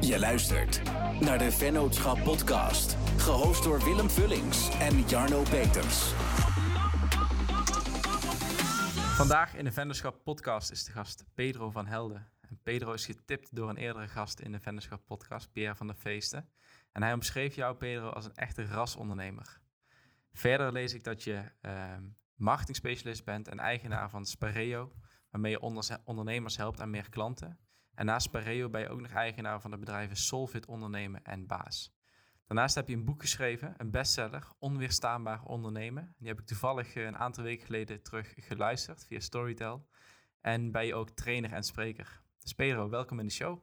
Je luistert naar de Vennootschap Podcast, gehost door Willem Vullings en Jarno Peters. Vandaag in de Vennootschap Podcast is de gast Pedro van Helden. En Pedro is getipt door een eerdere gast in de Vennootschap Podcast, Pierre van der Feesten. En hij omschreef jou, Pedro, als een echte rasondernemer. Verder lees ik dat je uh, marketingspecialist bent en eigenaar van Spareo, waarmee je ondernemers helpt aan meer klanten. En naast Spareo ben je ook nog eigenaar van de bedrijven Solvit Ondernemen en Baas. Daarnaast heb je een boek geschreven, een bestseller, Onweerstaanbaar Ondernemen. Die heb ik toevallig eh, een aantal weken geleden terug geluisterd via Storytel. En ben je ook trainer en spreker. Dus Pedro, welkom in de show.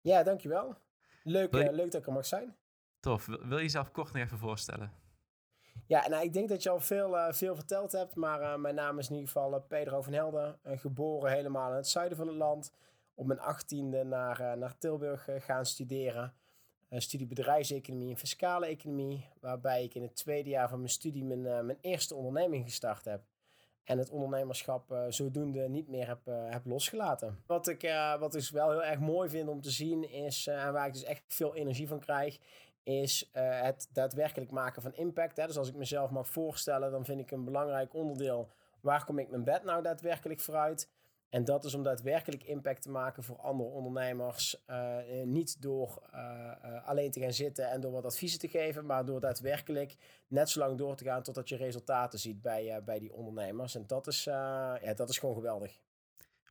Ja, dankjewel. Leuk, uh, leuk dat ik er mag zijn. Tof. Wil je jezelf kort nog even voorstellen? Ja, nou, ik denk dat je al veel, uh, veel verteld hebt. Maar mijn naam is in ieder geval Pedro van Helden. geboren helemaal in het zuiden van het land op mijn achttiende naar, uh, naar Tilburg uh, gaan studeren. Uh, studie bedrijfseconomie en fiscale economie. Waarbij ik in het tweede jaar van mijn studie mijn, mijn eerste onderneming gestart heb. En het ondernemerschap zodoende niet meer heb, heb losgelaten. Wat ik, wat ik wel heel erg mooi vind om te zien is, en waar ik dus echt veel energie van krijg, is het daadwerkelijk maken van impact. Hè. Dus als ik mezelf mag voorstellen, dan vind ik een belangrijk onderdeel. Waar kom ik mijn bed nou daadwerkelijk vooruit? En dat is om daadwerkelijk impact te maken voor andere ondernemers. Uh, niet door uh, alleen te gaan zitten en door wat adviezen te geven, maar door daadwerkelijk net zo lang door te gaan totdat je resultaten ziet bij, bij die ondernemers. En dat is, ja, dat is gewoon geweldig.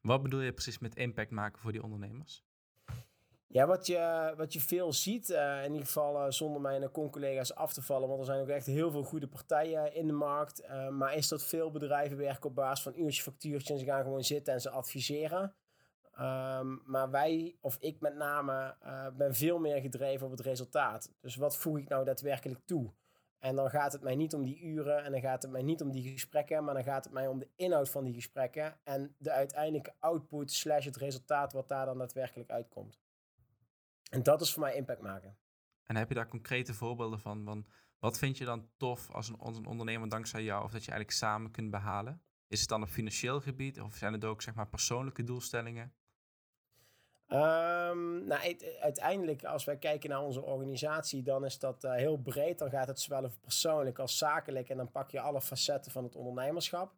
Wat bedoel je precies met impact maken voor die ondernemers? Ja, wat je, wat je veel ziet, uh, in ieder geval uh, zonder mijn con-collega's af te vallen, want er zijn ook echt heel veel goede partijen in de markt. Maar is dat veel bedrijven werken op basis van uurtje factuurtje en ze gaan gewoon zitten en ze adviseren. Um, maar wij, of ik met name, ben veel meer gedreven op het resultaat. Dus wat voeg ik nou daadwerkelijk toe? En dan gaat het mij niet om die uren en dan gaat het mij niet om die gesprekken, maar dan gaat het mij om de inhoud van die gesprekken en de uiteindelijke output slash het resultaat wat daar dan daadwerkelijk uitkomt. En dat is voor mij impact maken. En heb je daar concrete voorbeelden van? van wat vind je dan tof als een, als een ondernemer dankzij jou of dat je eigenlijk samen kunt behalen? Is het dan op financieel gebied of zijn het ook zeg maar persoonlijke doelstellingen? Um, nou, uiteindelijk, als wij kijken naar onze organisatie, dan is dat uh, heel breed. Dan gaat het zowel over persoonlijk als zakelijk. En dan pak je alle facetten van het ondernemerschap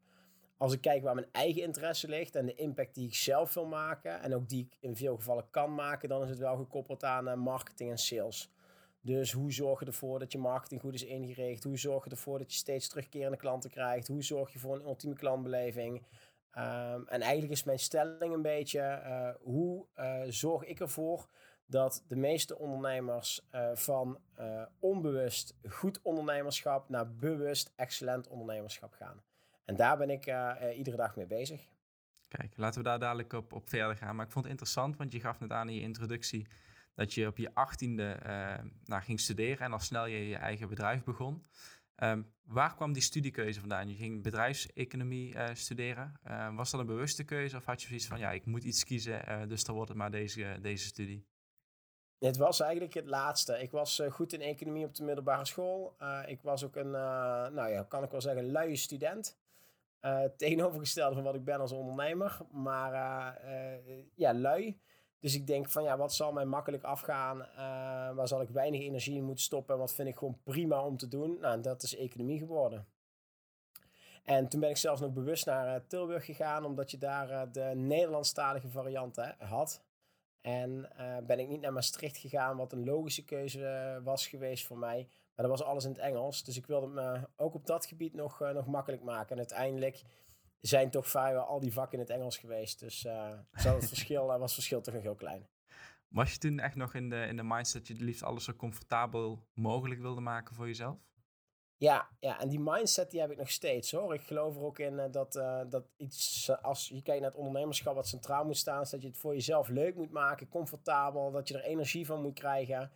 als ik kijk waar mijn eigen interesse ligt en de impact die ik zelf wil maken en ook die ik in veel gevallen kan maken, dan is het wel gekoppeld aan uh, marketing en sales. Dus hoe zorg je ervoor dat je marketing goed is ingericht? Hoe zorg je ervoor dat je steeds terugkerende klanten krijgt? Hoe zorg je voor een ultieme klantbeleving? Um, en eigenlijk is mijn stelling een beetje: uh, hoe uh, zorg ik ervoor dat de meeste ondernemers van onbewust goed ondernemerschap naar bewust excellent ondernemerschap gaan? En daar ben ik uh, iedere dag mee bezig. Kijk, laten we daar dadelijk op, op verder gaan. Maar ik vond het interessant, want je gaf net aan in je introductie dat je op je achttiende uh, nou, ging studeren en al snel je je eigen bedrijf begon. Um, waar kwam die studiekeuze vandaan? Je ging bedrijfseconomie uh, studeren. Uh, was dat een bewuste keuze of had je zoiets van, ja, ik moet iets kiezen, dus dan wordt het maar deze, deze studie? Het was eigenlijk het laatste. Ik was goed in economie op de middelbare school. ik was ook een, nou ja, kan ik wel zeggen, luie student. Uh, tegenovergestelde van wat ik ben als ondernemer. Maar uh, uh, ja, lui. Dus ik denk van ja, wat zal mij makkelijk afgaan? waar zal ik weinig energie in moeten stoppen? En wat vind ik gewoon prima om te doen? Nou, dat is economie geworden. En toen ben ik zelfs nog bewust naar Tilburg gegaan, omdat je daar de Nederlandstalige variant hè, had. En ben ik niet naar Maastricht gegaan, wat een logische keuze was geweest voor mij. Maar dat was alles in het Engels. Dus ik wilde me ook op dat gebied nog, uh, nog makkelijk maken. En uiteindelijk zijn toch vrijwel al die vakken in het Engels geweest. Dus uh, het verschil, uh, was het verschil toch nog heel klein. Was je toen echt nog in de, in de mindset dat je het liefst alles zo comfortabel mogelijk wilde maken voor jezelf? Ja, ja, en die mindset die heb ik nog steeds hoor. Ik geloof er ook in dat, dat iets, als je kijkt naar het ondernemerschap wat centraal moet staan, is dat je het voor jezelf leuk moet maken, comfortabel, dat je er energie van moet krijgen.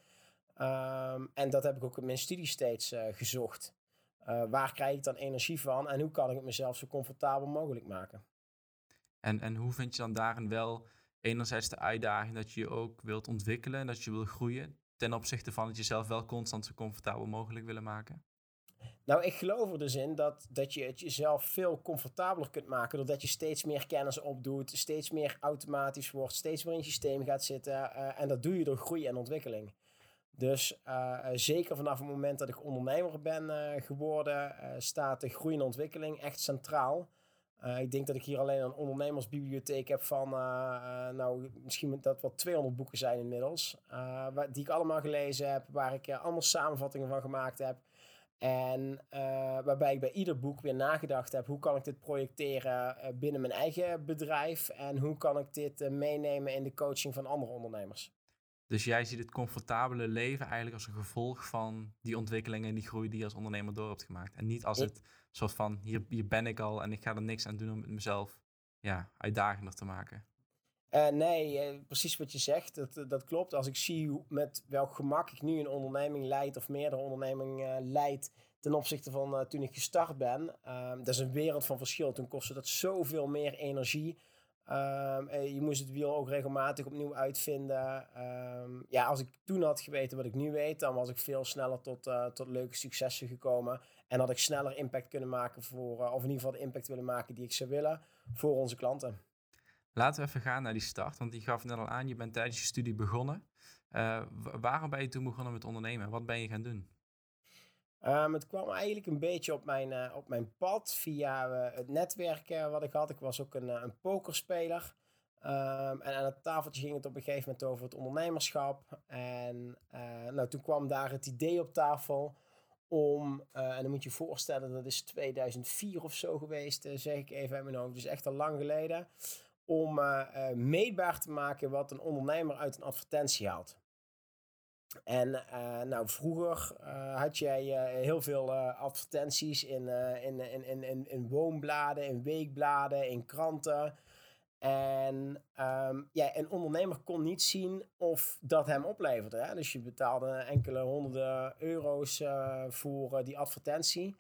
Um, en dat heb ik ook in mijn studie steeds uh, gezocht. Uh, waar krijg ik dan energie van en hoe kan ik het mezelf zo comfortabel mogelijk maken? En, en hoe vind je dan daarin wel enerzijds de uitdaging dat je je ook wilt ontwikkelen en dat je wil groeien, ten opzichte van het jezelf wel constant zo comfortabel mogelijk willen maken? Nou, ik geloof er dus in dat, dat je het jezelf veel comfortabeler kunt maken. Doordat je steeds meer kennis opdoet, steeds meer automatisch wordt, steeds meer in het systeem gaat zitten. Uh, en dat doe je door groei en ontwikkeling. Dus uh, zeker vanaf het moment dat ik ondernemer ben uh, geworden, staat de groei en ontwikkeling echt centraal. ik denk dat ik hier alleen een ondernemersbibliotheek heb van, nou, misschien dat wel 200 boeken zijn inmiddels. Die ik allemaal gelezen heb, waar ik allemaal samenvattingen van gemaakt heb. En waarbij ik bij ieder boek weer nagedacht heb: hoe kan ik dit projecteren binnen mijn eigen bedrijf en hoe kan ik dit meenemen in de coaching van andere ondernemers. Dus jij ziet het comfortabele leven eigenlijk als een gevolg van die ontwikkelingen en die groei die je als ondernemer door hebt gemaakt. En niet als het soort van: hier, hier ben ik al en ik ga er niks aan doen om het mezelf ja, uitdagender te maken. Uh, nee, uh, precies wat je zegt, dat, dat klopt. Als ik zie hoe, met welk gemak ik nu een onderneming leid of meerdere ondernemingen uh, leid ten opzichte van toen ik gestart ben, ehm, dat is een wereld van verschil. Toen kostte dat zoveel meer energie. Ehm, je moest het wiel ook regelmatig opnieuw uitvinden. Um, ja, als ik toen had geweten wat ik nu weet, dan was ik veel sneller tot, tot leuke successen gekomen. En had ik sneller impact kunnen maken voor, of in ieder geval de impact willen maken die ik zou willen voor onze klanten. Laten we even gaan naar die start, want die gaf net al aan, je bent tijdens je studie begonnen. Uh, waarom ben je toen begonnen met ondernemen? Wat ben je gaan doen? Um, het kwam eigenlijk een beetje op mijn, uh, op mijn pad via uh, het netwerk wat ik had. Ik was ook een, een pokerspeler. Um, en aan het tafeltje ging het op een gegeven moment over het ondernemerschap. En nou, toen kwam daar het idee op tafel om, en dan moet je je voorstellen, dat is 2004 of zo geweest, zeg ik even uit mijn hoofd. Dus echt al lang geleden om meetbaar te maken wat een ondernemer uit een advertentie haalt. En uh, nou, vroeger had jij heel veel advertenties in, in, in, in, in, woonbladen, in weekbladen, in kranten. En um, ja, een ondernemer kon niet zien of dat hem opleverde. Hè? Dus je betaalde enkele honderden euro's voor die advertentie.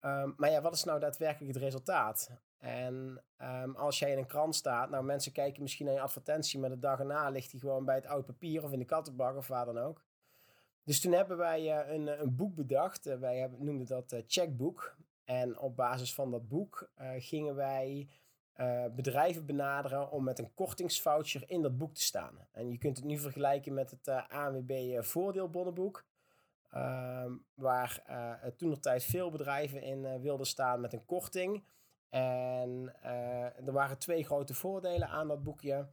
Um, maar ja, wat is nou daadwerkelijk het resultaat? En um, als jij in een krant staat, nou mensen kijken misschien naar je advertentie, maar de dag erna ligt hij gewoon bij het oud papier of in de kattenbak of waar dan ook. Dus toen hebben wij uh, een, een boek bedacht. Uh, wij hebben, noemden dat uh, Checkbook. En op basis van dat boek gingen wij bedrijven benaderen om met een kortingsvoucher in dat boek te staan. En je kunt het nu vergelijken met het ANWB voordeelbonnenboek. Ehm, waar toen nog tijd veel bedrijven in wilden staan met een korting. En uh, er waren twee grote voordelen aan dat boekje.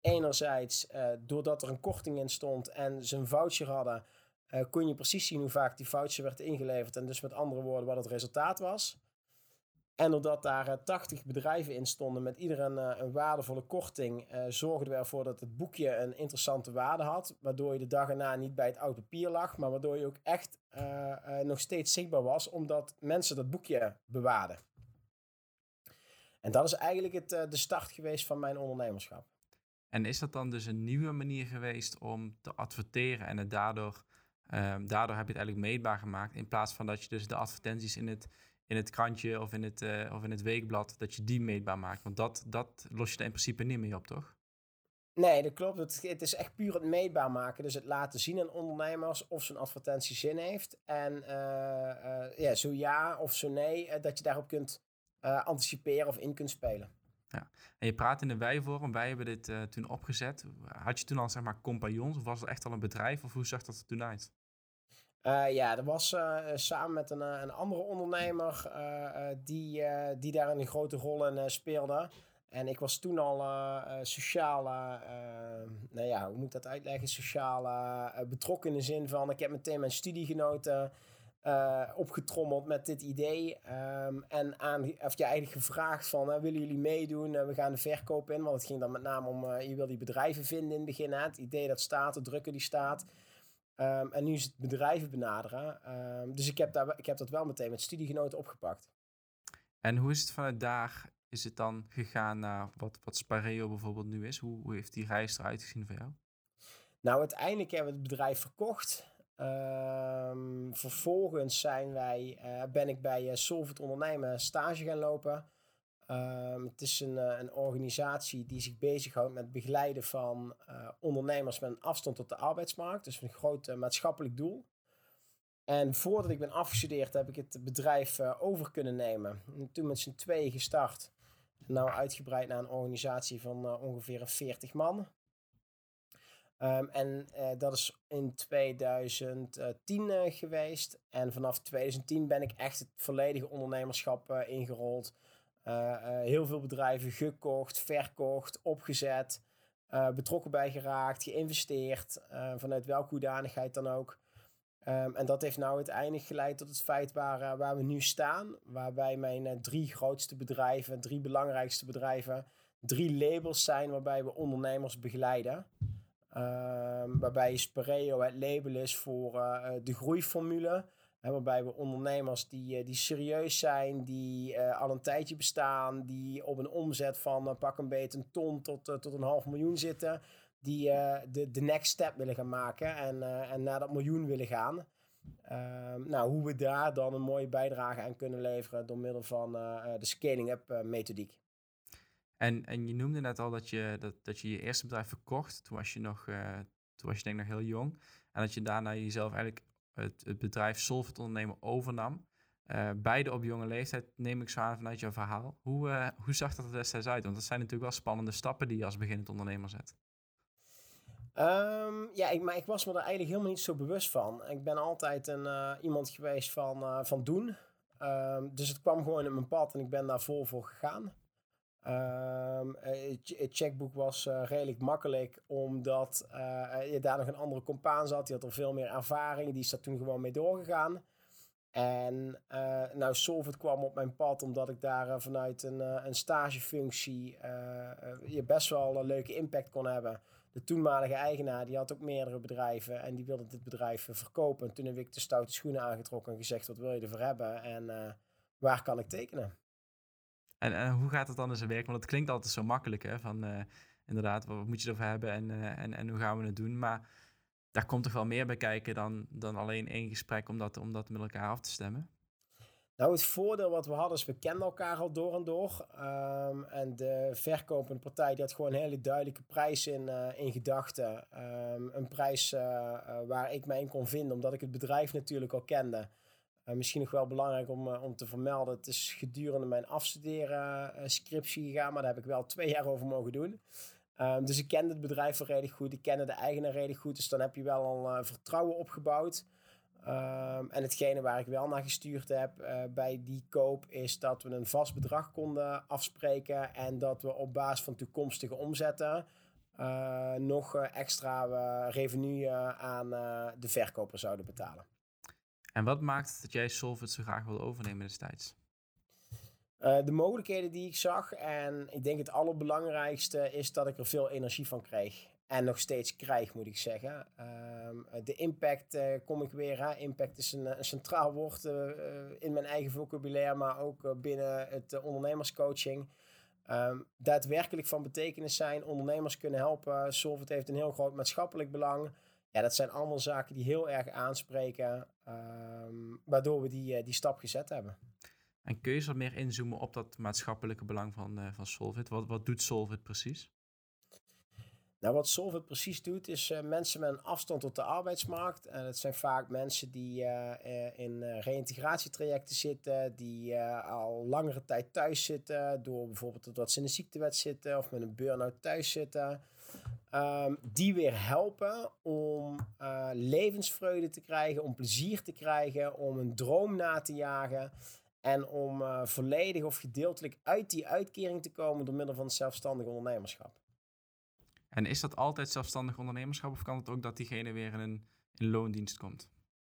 Enerzijds, uh, doordat er een korting in stond en ze een voucher hadden, uh, kon je precies zien hoe vaak die voucher werd ingeleverd. En dus met andere woorden, wat het resultaat was. En doordat daar 80 bedrijven in stonden met ieder een, een waardevolle korting, zorgden we ervoor dat het boekje een interessante waarde had. Waardoor je de dag erna niet bij het oud papier lag, maar waardoor je ook echt nog steeds zichtbaar was, omdat mensen dat boekje bewaarden. En dat is eigenlijk het, de start geweest van mijn ondernemerschap. En is dat dan dus een nieuwe manier geweest om te adverteren en het daardoor, um, daardoor heb je het eigenlijk meetbaar gemaakt, in plaats van dat je dus de advertenties in het, in het krantje of in het, uh, of in het weekblad, dat je die meetbaar maakt? Want dat, dat los je er in principe niet mee op, toch? Nee, dat klopt. Het, het, is echt puur het meetbaar maken. Dus het laten zien aan ondernemers of zo'n advertentie zin heeft. En uh, ja, zo ja of zo nee, dat je daarop kunt anticiperen of in kunt spelen. Ja. En je praat in de wijvorm. Wij hebben dit uh, toen opgezet. Had je toen al zeg maar compagnons of was het echt al een bedrijf of hoe zag dat er toen uit? Uh, ja, er was samen met een, een andere ondernemer die, die daar een grote rol in speelde. En ik was toen al sociaal, nou ja, hoe moet ik dat uitleggen? Sociaal betrokken in de zin van, ik heb meteen mijn studiegenoten uh, opgetrommeld met dit idee. Um, en aan, of je eigenlijk gevraagd van, uh, willen jullie meedoen? Uh, we gaan de verkoop in. Want het ging dan met name om, je wil die bedrijven vinden in het begin. Hè? Het idee dat staat, de drukker die staat. Um, en nu is het bedrijven benaderen. Um, dus ik heb, daar, ik heb dat wel meteen met studiegenoten opgepakt. En hoe is het vanuit daar? Is het dan gegaan naar wat, wat Spareo bijvoorbeeld nu is? Hoe, hoe heeft die reis eruit gezien voor jou? Nou, uiteindelijk hebben we het bedrijf verkocht. Um, vervolgens zijn wij, uh, ben ik bij uh, Ondernemen stage gaan lopen. Um, het is een, uh, een organisatie die zich bezighoudt met begeleiden van ondernemers met een afstand tot de arbeidsmarkt. Dus een groot maatschappelijk doel. En voordat ik ben afgestudeerd heb ik het bedrijf over kunnen nemen. En toen met z'n tweeën gestart. Nou uitgebreid naar een organisatie van ongeveer 40 man. Ehm, en uh, dat is in 2010 uh, geweest. En vanaf 2010 ben ik echt het volledige ondernemerschap uh, ingerold. Eh, heel veel bedrijven gekocht, verkocht, opgezet, betrokken bij geraakt, geïnvesteerd. vanuit welke hoedanigheid dan ook. Um, en dat heeft nou uiteindelijk geleid tot het feit waar, waar we nu staan. Waarbij mijn drie grootste bedrijven, drie belangrijkste bedrijven, drie labels zijn waarbij we ondernemers begeleiden. Um, waarbij Spareo het label is voor uh, de groeiformule. Waarbij we ondernemers die, uh, die serieus zijn, die al een tijdje bestaan, die op een omzet van pak een beetje een ton tot, tot een half miljoen zitten, die de, de next step willen gaan maken en, en naar dat miljoen willen gaan. Um, nou, hoe we daar dan een mooie bijdrage aan kunnen leveren door middel van de scaling-up methodiek. En, en je noemde net al dat je, dat, dat je je eerste bedrijf verkocht. Toen was je nog, uh, toen was je denk ik nog heel jong. En dat je daarna jezelf eigenlijk het, het bedrijf Solvit ondernemen overnam. Uh, beide op jonge leeftijd neem ik zo aan vanuit jouw verhaal. Hoe, uh, hoe zag dat er destijds uit? Want dat zijn natuurlijk wel spannende stappen die je als beginnend ondernemer zet. Um, ja, ik, maar ik was me er eigenlijk helemaal niet zo bewust van. Ik ben altijd een, iemand geweest van, van doen. Um, dus het kwam gewoon in mijn pad en ik ben daar vol voor gegaan. Um, het checkboek was uh, redelijk makkelijk, omdat uh, je daar nog een andere compaan zat. Die had er veel meer ervaring. Die is daar toen gewoon mee doorgegaan. En uh, nou, Solvit kwam op mijn pad omdat ik daar vanuit een, een stagefunctie je best wel een leuke impact kon hebben. De toenmalige eigenaar die had ook meerdere bedrijven en die wilde dit bedrijf verkopen. En toen heb ik de stoute schoenen aangetrokken en gezegd: wat wil je ervoor hebben en waar kan ik tekenen? En, hoe gaat het dan in zijn werk? Want het klinkt altijd zo makkelijk, hè? Van uh, inderdaad, wat moet je ervoor hebben en, uh, en, en hoe gaan we het doen? Maar daar komt toch wel meer bij kijken dan, dan alleen één gesprek om dat, om dat met elkaar af te stemmen? Nou, het voordeel wat we hadden is, we kenden elkaar al door en door. Um, en de verkopende partij die had gewoon een hele duidelijke prijs in, uh, in gedachten. Um, een prijs waar ik mij in kon vinden, omdat ik het bedrijf natuurlijk al kende. Uh, misschien nog wel belangrijk om, uh, om te vermelden. Het is gedurende mijn afstuderen uh, scriptie gegaan, maar daar heb ik wel twee jaar over mogen doen. Um, dus ik kende het bedrijf wel redelijk goed. Ik kende de eigenaar redelijk goed. Dus dan heb je wel al vertrouwen opgebouwd. Um, en hetgene waar ik wel naar gestuurd heb bij die koop is dat we een vast bedrag konden afspreken. En dat we op basis van toekomstige omzetten nog extra revenue aan de verkoper zouden betalen. En wat maakt dat jij Solvit zo graag wil overnemen destijds? Uh, de mogelijkheden die ik zag. En ik denk het allerbelangrijkste is dat ik er veel energie van kreeg. En nog steeds krijg, moet ik zeggen. Uh, de impact uh, kom ik weer. Hè. Impact is een, een centraal woord in mijn eigen vocabulaire, maar ook binnen het ondernemerscoaching. Um, daadwerkelijk van betekenis zijn, ondernemers kunnen helpen. Solvit heeft een heel groot maatschappelijk belang ja, dat zijn allemaal zaken die heel erg aanspreken, um, waardoor we die, uh, die stap gezet hebben. En kun je eens wat meer inzoomen op dat maatschappelijke belang van, uh, van Solvit? Wat, wat doet Solvit precies? Nou, wat Solvit precies doet, is uh, mensen met een afstand tot de arbeidsmarkt. En dat zijn vaak mensen die uh, in reïntegratietrajecten zitten, die al langere tijd thuis zitten, door bijvoorbeeld dat ze in een ziektewet zitten of met een burn-out thuis zitten. Um, die weer helpen om uh, levensvreugde te krijgen, om plezier te krijgen, om een droom na te jagen. En om uh, volledig of gedeeltelijk uit die uitkering te komen door middel van zelfstandig ondernemerschap. En is dat altijd zelfstandig ondernemerschap of kan het ook dat diegene weer in een in loondienst komt?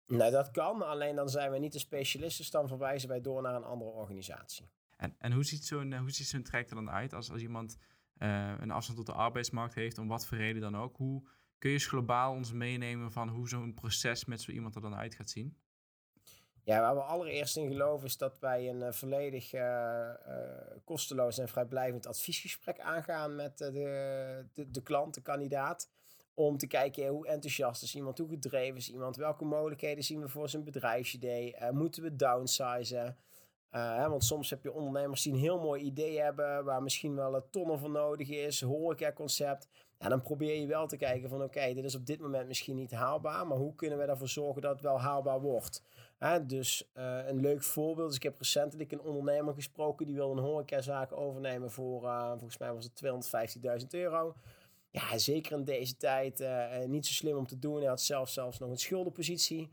Nou, dat kan, alleen dan zijn we niet de specialisten, dus dan verwijzen wij door naar een andere organisatie. En, en hoe ziet zo'n hoe ziet zo'n traject er dan uit als, als iemand een afstand tot de arbeidsmarkt heeft, om wat voor reden dan ook. Hoe kun je eens globaal ons meenemen van hoe zo'n proces met zo iemand er dan uit gaat zien? Ja, waar we allereerst in geloven is dat wij een uh, volledig uh, kosteloos en vrijblijvend adviesgesprek aangaan met de, de, de klant, de kandidaat. Om te kijken hoe enthousiast is iemand, hoe gedreven is iemand, welke mogelijkheden zien we voor zijn bedrijfsidee, moeten we downsizen, hè, want soms heb je ondernemers die een heel mooi idee hebben, waar misschien wel een tonnen voor nodig is, horeca-concept. En dan probeer je wel te kijken van oké, dit is op dit moment misschien niet haalbaar, maar hoe kunnen we ervoor zorgen dat het wel haalbaar wordt? dus uh, een leuk voorbeeld is, ik heb recentelijk een ondernemer gesproken die wil een horecazaak overnemen voor, uh, volgens mij was het 215.000 euro. Ja, zeker in deze tijd niet zo slim om te doen. Hij had zelf zelfs nog een schuldenpositie.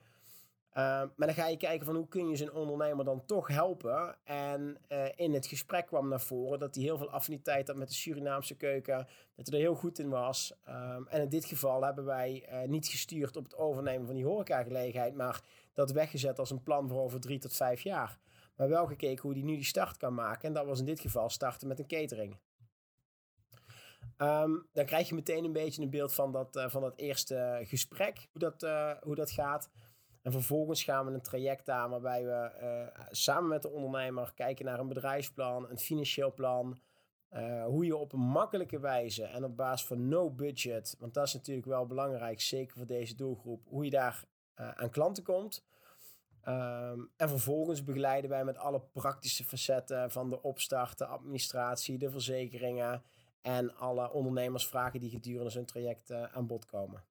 Ehm, maar dan ga je kijken van hoe kun je zo'n ondernemer dan toch helpen. En uh, in het gesprek kwam naar voren dat hij heel veel affiniteit had met de Surinaamse keuken. Dat hij er heel goed in was. Um, en in dit geval hebben wij uh, niet gestuurd op het overnemen van die horecagelegenheid. Maar dat weggezet als een plan voor over drie tot vijf jaar. Maar wel gekeken hoe hij nu die start kan maken. En dat was in dit geval starten met een catering. Um, dan krijg je meteen een beetje een beeld van dat, uh, van dat eerste gesprek. Hoe dat, hoe dat gaat. En vervolgens gaan we een traject aan waarbij we uh, samen met de ondernemer kijken naar een bedrijfsplan, een financieel plan. Uh, hoe je op een makkelijke wijze en op basis van no budget, want dat is natuurlijk wel belangrijk, zeker voor deze doelgroep, hoe je daar uh, aan klanten komt. Um, en vervolgens begeleiden wij met alle praktische facetten van de opstart, de administratie, de verzekeringen en alle ondernemersvragen die gedurende zo'n traject aan bod komen.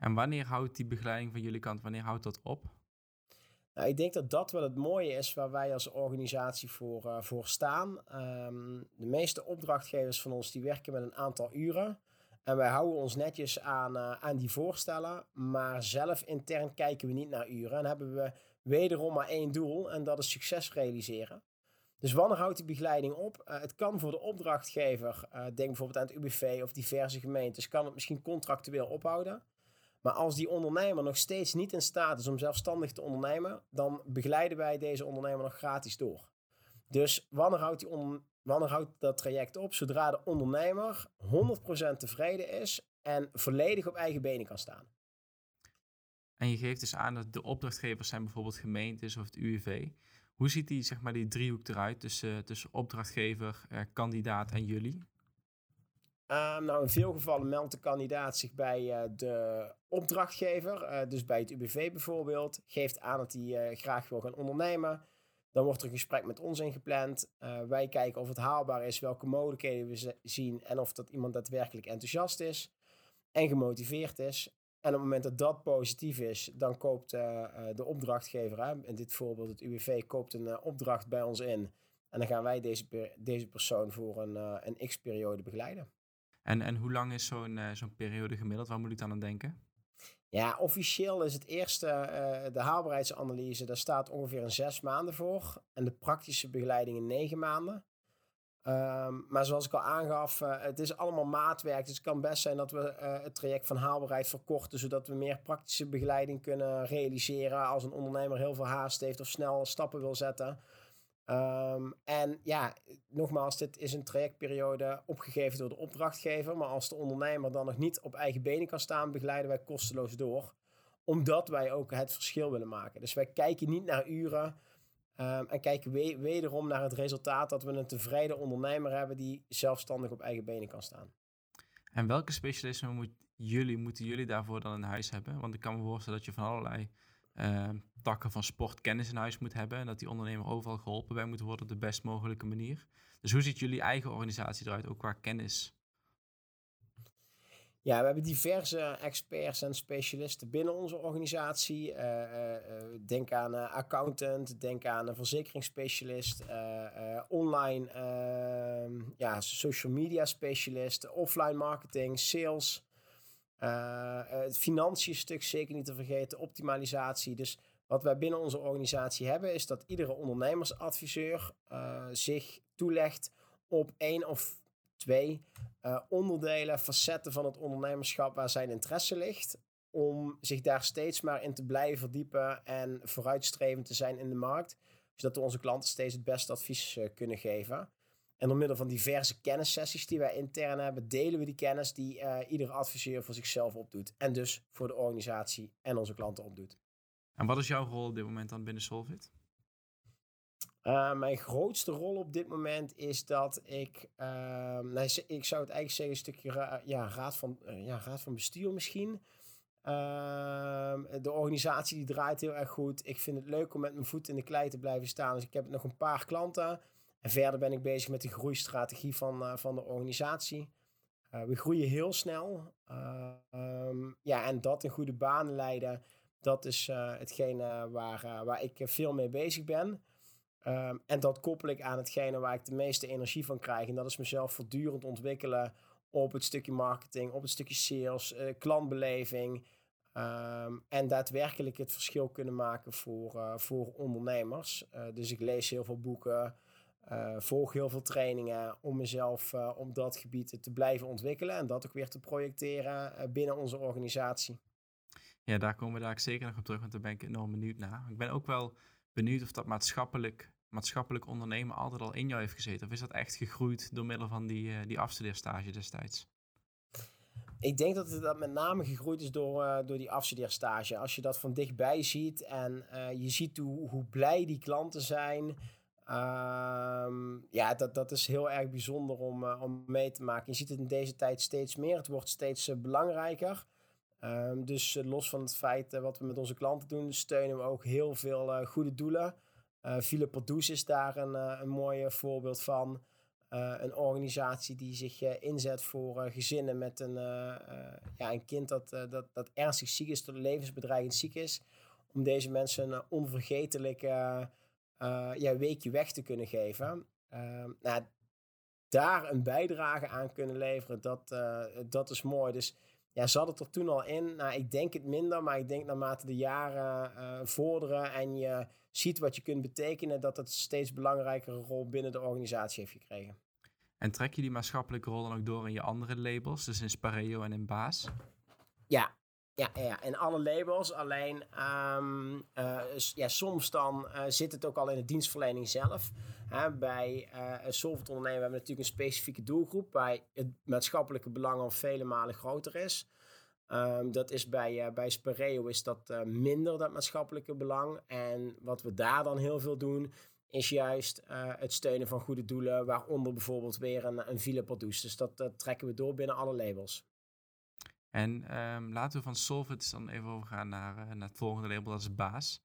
En wanneer houdt die begeleiding van jullie kant, wanneer houdt dat op? Nou, ik denk dat dat wel het mooie is waar wij als organisatie voor, uh, voor staan. Um, de meeste opdrachtgevers van ons die werken met een aantal uren. En wij houden ons netjes aan, uh, aan die voorstellen. Maar zelf intern kijken we niet naar uren. En hebben we wederom maar één doel. En dat is succes realiseren. Dus wanneer houdt die begeleiding op? Uh, het kan voor de opdrachtgever, denk bijvoorbeeld aan het UBV of diverse gemeentes, kan het misschien contractueel ophouden. Maar als die ondernemer nog steeds niet in staat is om zelfstandig te ondernemen, dan begeleiden wij deze ondernemer nog gratis door. Dus wanneer houdt, die wanneer houdt dat traject op? Zodra de ondernemer 100% tevreden is en volledig op eigen benen kan staan. En je geeft dus aan dat de opdrachtgevers zijn bijvoorbeeld gemeentes of het UWV. Hoe ziet die, zeg maar, die driehoek eruit tussen, tussen opdrachtgever, eh, kandidaat en jullie? Um, nou, in veel gevallen meldt de kandidaat zich bij uh, de opdrachtgever, uh, dus bij het UBV bijvoorbeeld, geeft aan dat hij uh, graag wil gaan ondernemen. Dan wordt er een gesprek met ons ingepland. wij kijken of het haalbaar is, welke mogelijkheden we zien en of dat iemand daadwerkelijk enthousiast is en gemotiveerd is. En op het moment dat dat positief is, dan koopt de opdrachtgever, hè, in dit voorbeeld het UWV, koopt een opdracht bij ons in. En dan gaan wij deze, deze persoon voor een, een x-periode begeleiden. En, en hoe lang is zo'n uh, zo'n periode gemiddeld? Waar moet ik dan aan denken? Ja, officieel is het eerste, uh, de haalbaarheidsanalyse, daar staat ongeveer een zes maanden voor. En de praktische begeleiding in negen maanden. Um, maar zoals ik al aangaf, uh, het is allemaal maatwerk. Dus het kan best zijn dat we het traject van haalbaarheid verkorten, zodat we meer praktische begeleiding kunnen realiseren als een ondernemer heel veel haast heeft of snel stappen wil zetten. Um, en ja, nogmaals, dit is een trajectperiode opgegeven door de opdrachtgever. Maar als de ondernemer dan nog niet op eigen benen kan staan, begeleiden wij kosteloos door. Omdat wij ook het verschil willen maken. Dus wij kijken niet naar uren. Um, en kijken we wederom naar het resultaat dat we een tevreden ondernemer hebben die zelfstandig op eigen benen kan staan. En welke specialismen moet jullie, moeten jullie daarvoor dan in huis hebben? Want ik kan me voorstellen dat je van allerlei uh, takken van sportkennis in huis moet hebben. En dat die ondernemer overal geholpen bij moet worden op de best mogelijke manier. Dus hoe ziet jullie eigen organisatie eruit, ook qua kennis? Ja, we hebben diverse experts en specialisten binnen onze organisatie. Uh, uh, denk aan een accountant, denk aan een verzekeringsspecialist, online ehm, ja, social media specialist, offline marketing, sales. Het financiën stuk zeker niet te vergeten, optimalisatie. Dus wat wij binnen onze organisatie hebben, is dat iedere ondernemersadviseur uh, zich toelegt op één of twee uh, onderdelen, facetten van het ondernemerschap waar zijn interesse ligt. Om zich daar steeds maar in te blijven verdiepen en vooruitstrevend te zijn in de markt. Zodat we onze klanten steeds het beste advies kunnen geven. En door middel van diverse kennissessies die wij intern hebben, delen we die kennis die iedere adviseur voor zichzelf opdoet. En dus voor de organisatie en onze klanten opdoet. En wat is jouw rol op dit moment dan binnen Solvit? Uh, mijn grootste rol op dit moment is dat ik, uh, nou, ik zou het eigenlijk zeggen, een stukje ja, raad, van, uh, ja, raad van bestuur misschien. Ehm, de organisatie die draait heel erg goed. Ik vind het leuk om met mijn voet in de klei te blijven staan. Dus ik heb nog een paar klanten. En verder ben ik bezig met de groeistrategie van, uh, van de organisatie. we groeien heel snel. Ehm, ja, en dat in goede banen leiden, dat is hetgene waar, waar ik veel mee bezig ben. Ehm, en dat koppel ik aan hetgene waar ik de meeste energie van krijg. En dat is mezelf voortdurend ontwikkelen op het stukje marketing, op het stukje sales, klantbeleving. Ehm, en daadwerkelijk het verschil kunnen maken voor, voor ondernemers. Dus ik lees heel veel boeken, volg heel veel trainingen om mezelf op dat gebied te blijven ontwikkelen. En dat ook weer te projecteren binnen onze organisatie. Ja, daar komen we daar zeker nog op terug, want daar ben ik enorm benieuwd naar. Ik ben ook wel benieuwd of dat maatschappelijk, maatschappelijk ondernemen altijd al in jou heeft gezeten. Of is dat echt gegroeid door middel van die, uh, die afstudeerstage destijds? Ik denk dat het dat met name gegroeid is door, uh, door die afstudeerstage. Als je dat van dichtbij ziet en uh, je ziet hoe, hoe blij die klanten zijn. Um, ja, dat, dat is heel erg bijzonder om, om mee te maken. Je ziet het in deze tijd steeds meer. Het wordt steeds belangrijker. Um, dus uh, los van het feit uh, wat we met onze klanten doen, steunen we ook heel veel uh, goede doelen. Uh, Pardoes is daar een, een mooi voorbeeld van. een organisatie die zich inzet voor gezinnen met een, ja, een kind dat, dat, dat ernstig ziek is, tot levensbedreigend ziek is. Om deze mensen een onvergetelijk ja, weekje weg te kunnen geven. Ehm, nou, daar een bijdrage aan kunnen leveren, dat, dat is mooi. Dus ja, zat het er toen al in? Nou, ik denk het minder, maar ik denk naarmate de jaren uh, vorderen en je ziet wat je kunt betekenen, dat het steeds belangrijkere rol binnen de organisatie heeft gekregen. En trek je die maatschappelijke rol dan ook door in je andere labels, dus in Spareo en in Baas? Ja, ja, ja, in alle labels. Alleen um, uh, ja, soms dan uh, zit het ook al in de dienstverlening zelf. Hè, bij uh, een software ondernemer hebben we natuurlijk een specifieke doelgroep. Waar het maatschappelijke belang al vele malen groter is. Um, dat is bij, bij Spareo is dat minder, dat maatschappelijke belang. En wat we daar dan heel veel doen, is juist het steunen van goede doelen. Waaronder bijvoorbeeld weer een, een Villa Dus dat, dat trekken we door binnen alle labels. En um, laten we van Solvit dan even overgaan naar, uh, naar het volgende label, dat is Baas.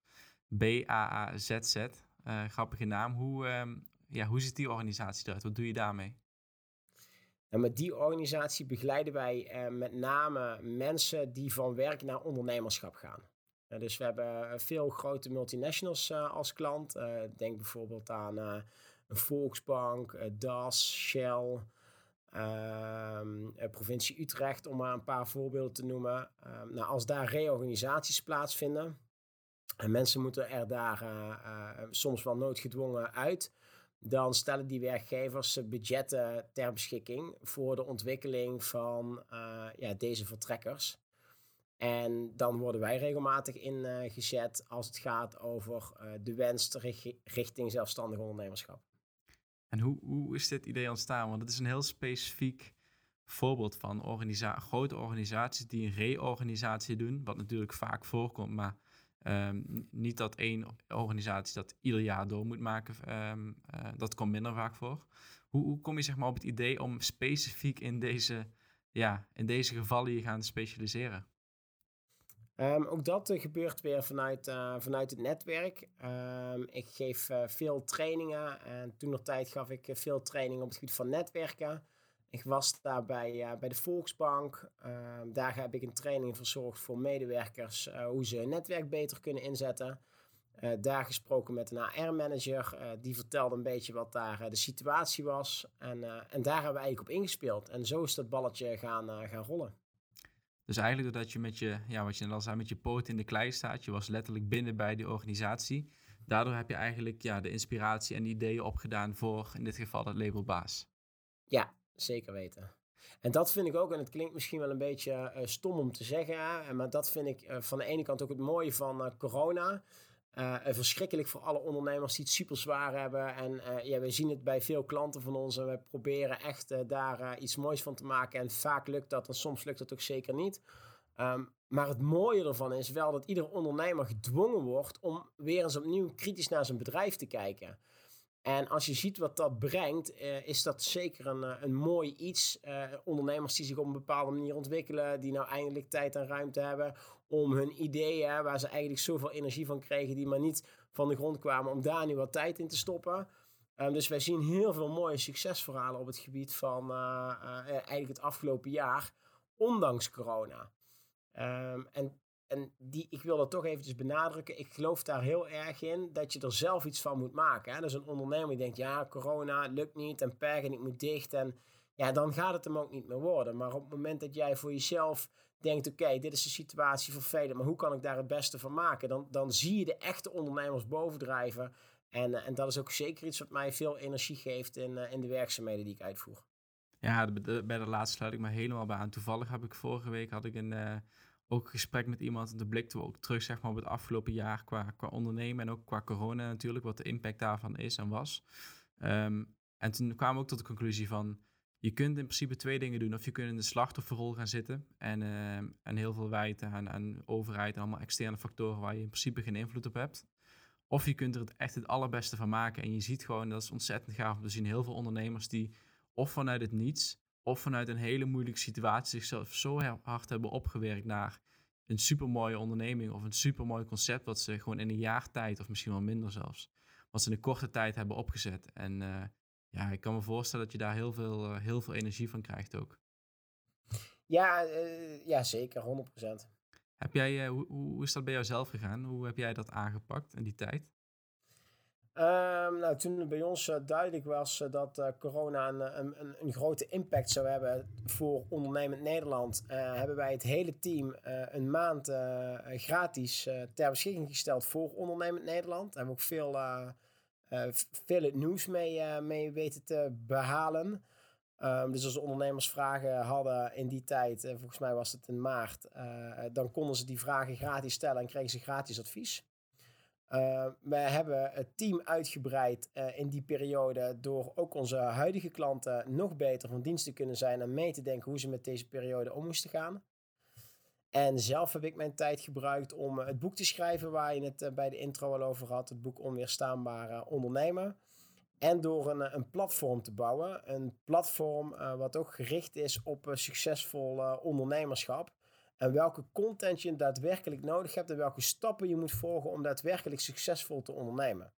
B-A-A-Z-Z. Uh, grappige naam. Hoe, um, ja, hoe ziet die organisatie eruit? Wat doe je daarmee? En met die organisatie begeleiden wij uh, met name mensen die van werk naar ondernemerschap gaan. dus we hebben veel grote multinationals als klant. denk bijvoorbeeld aan een Volksbank, DAS, Shell, provincie Utrecht, om maar een paar voorbeelden te noemen. Um, nou, als daar reorganisaties plaatsvinden en mensen moeten er daar uh, uh, soms wel noodgedwongen uit, dan stellen die werkgevers budgetten ter beschikking voor de ontwikkeling van ja, deze vertrekkers. En dan worden wij regelmatig ingezet als het gaat over de wens richting zelfstandig ondernemerschap. En hoe, hoe is dit idee ontstaan? Want het is een heel specifiek voorbeeld van grote organisaties die een reorganisatie doen, wat natuurlijk vaak voorkomt, maar um, niet dat één organisatie dat ieder jaar door moet maken. Um, uh, dat komt minder vaak voor. Hoe, hoe kom je zeg maar, op het idee om specifiek in deze, ja, in deze gevallen je gaan specialiseren? Um, ook dat uh, gebeurt weer vanuit, uh, vanuit het netwerk. Um, ik geef uh, veel trainingen en toen nog tijd gaf ik veel trainingen op het gebied van netwerken. Ik was daar bij, bij de Volksbank. Um, daar heb ik een training verzorgd voor medewerkers hoe ze hun netwerk beter kunnen inzetten. daar gesproken met een HR-manager. die vertelde een beetje wat daar de situatie was. En, en daar hebben we eigenlijk op ingespeeld. En zo is dat balletje gaan, gaan rollen. Dus eigenlijk doordat je met je, ja, wat je net al zei, met je poot in de klei staat, je was letterlijk binnen bij die organisatie. Daardoor heb je eigenlijk ja, de inspiratie en ideeën opgedaan voor in dit geval het label baas. Ja, zeker weten. En dat vind ik ook, en het klinkt misschien wel een beetje uh, stom om te zeggen, maar dat vind ik uh, van de ene kant ook het mooie van uh, corona. Uh, verschrikkelijk voor alle ondernemers die het super zwaar hebben. En uh, ja, we zien het bij veel klanten van ons. En we proberen echt uh, daar iets moois van te maken. En vaak lukt dat en soms lukt het ook zeker niet. Um, maar het mooie ervan is wel dat ieder ondernemer gedwongen wordt om weer eens opnieuw kritisch naar zijn bedrijf te kijken. En als je ziet wat dat brengt, is dat zeker een, een mooi iets. Uh, ondernemers die zich op een bepaalde manier ontwikkelen, die nou eindelijk tijd en ruimte hebben om hun ideeën, waar ze eigenlijk zoveel energie van kregen, die maar niet van de grond kwamen, om daar nu wat tijd in te stoppen. Ehm, dus wij zien heel veel mooie succesverhalen op het gebied van eh, eh, eigenlijk het afgelopen jaar, ondanks corona. Ehm, en en die, ik wil dat toch eventjes benadrukken. Ik geloof daar heel erg in dat je er zelf iets van moet maken. Hè? Dus een ondernemer die denkt, ja, corona lukt niet en perk en ik moet dicht. En ja, dan gaat het hem ook niet meer worden. Maar op het moment dat jij voor jezelf denkt, oké, dit is de situatie voor velen, maar hoe kan ik daar het beste van maken? Dan, dan zie je de echte ondernemers bovendrijven. En, eh, en dat is ook zeker iets wat mij veel energie geeft in, eh, in de werkzaamheden die ik uitvoer. Ja, bij de laatste sluit ik me helemaal bij aan. Toevallig heb ik vorige week had ik een, uh, ook een gesprek met iemand. De we ook terug zeg maar, op het afgelopen jaar qua, qua ondernemen en ook qua corona natuurlijk, wat de impact daarvan is en was. Ehm, en toen kwamen we ook tot de conclusie van, je kunt in principe twee dingen doen. Of je kunt in de slachtofferrol gaan zitten en, ehm, en heel veel wijten aan, aan overheid en allemaal externe factoren waar je in principe geen invloed op hebt. Of je kunt er het echt het allerbeste van maken. En je ziet gewoon, dat is ontzettend gaaf om te zien, heel veel ondernemers die of vanuit het niets of vanuit een hele moeilijke situatie zichzelf zo hard hebben opgewerkt naar een supermooie onderneming of een supermooi concept wat ze gewoon in een jaar tijd of misschien wel minder zelfs, wat ze in een korte tijd hebben opgezet. En uh, ja, ik kan me voorstellen dat je daar heel veel, uh, heel veel energie van krijgt ook. Ja, uh, ja zeker, 100%. Heb jij, hoe, hoe is dat bij jou zelf gegaan? Hoe heb jij dat aangepakt in die tijd? Um, nou, toen het bij ons uh, duidelijk was uh, dat uh, corona een, een, een, grote impact zou hebben voor ondernemend Nederland, hebben wij het hele team een maand gratis ter beschikking gesteld voor ondernemend Nederland. Daar hebben we ook veel, veel het nieuws mee, mee weten te behalen. Um, dus als ondernemers vragen hadden in die tijd, volgens mij was het in maart, dan konden ze die vragen gratis stellen en kregen ze gratis advies. Uh, we hebben het team uitgebreid in die periode door ook onze huidige klanten nog beter van dienst te kunnen zijn en mee te denken hoe ze met deze periode om moesten gaan. En zelf heb ik mijn tijd gebruikt om het boek te schrijven waar je het uh, bij de intro al over had, het boek Onweerstaanbare Ondernemen. En door een, een platform te bouwen, een platform wat ook gericht is op succesvol ondernemerschap. En welke content je daadwerkelijk nodig hebt en welke stappen je moet volgen om daadwerkelijk succesvol te ondernemen.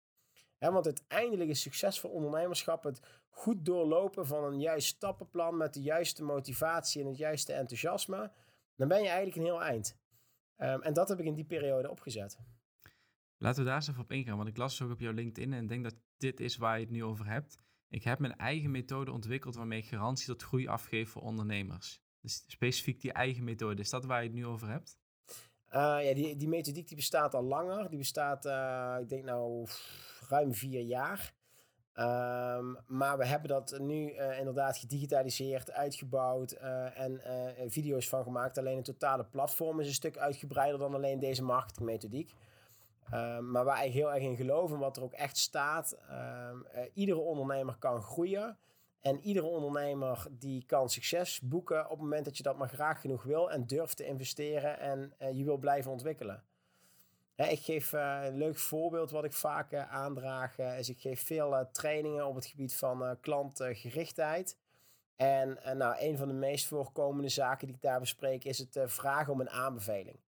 want uiteindelijk is succesvol ondernemerschap het goed doorlopen van een juist stappenplan met de juiste motivatie en het juiste enthousiasme. Dan ben je eigenlijk een heel eind. Um, en dat heb ik in die periode opgezet. Laten we daar eens even op ingaan, want ik las ook op jouw LinkedIn en denk dat dit is waar je het nu over hebt. Ik heb mijn eigen methode ontwikkeld waarmee ik garantie tot groei afgeef voor ondernemers. Dus specifiek die eigen methode, is dat waar je het nu over hebt? Uh, ja, die, die methodiek die bestaat al langer. Die bestaat, uh, ik denk nou, ruim vier jaar. Um, maar we hebben dat nu uh, inderdaad gedigitaliseerd, uitgebouwd en video's van gemaakt. Alleen het totale platform is een stuk uitgebreider dan alleen deze marketingmethodiek. Um, maar waar ik heel erg in geloof en wat er ook echt staat, um, iedere ondernemer kan groeien. En iedere ondernemer die kan succes boeken op het moment dat je dat maar graag genoeg wil en durft te investeren en je wil blijven ontwikkelen. Ik geef uh, een leuk voorbeeld wat ik vaak uh, aandraag. is ik geef veel trainingen op het gebied van klantgerichtheid. En nou, een van de meest voorkomende zaken die ik daar bespreek is het vragen om een aanbeveling.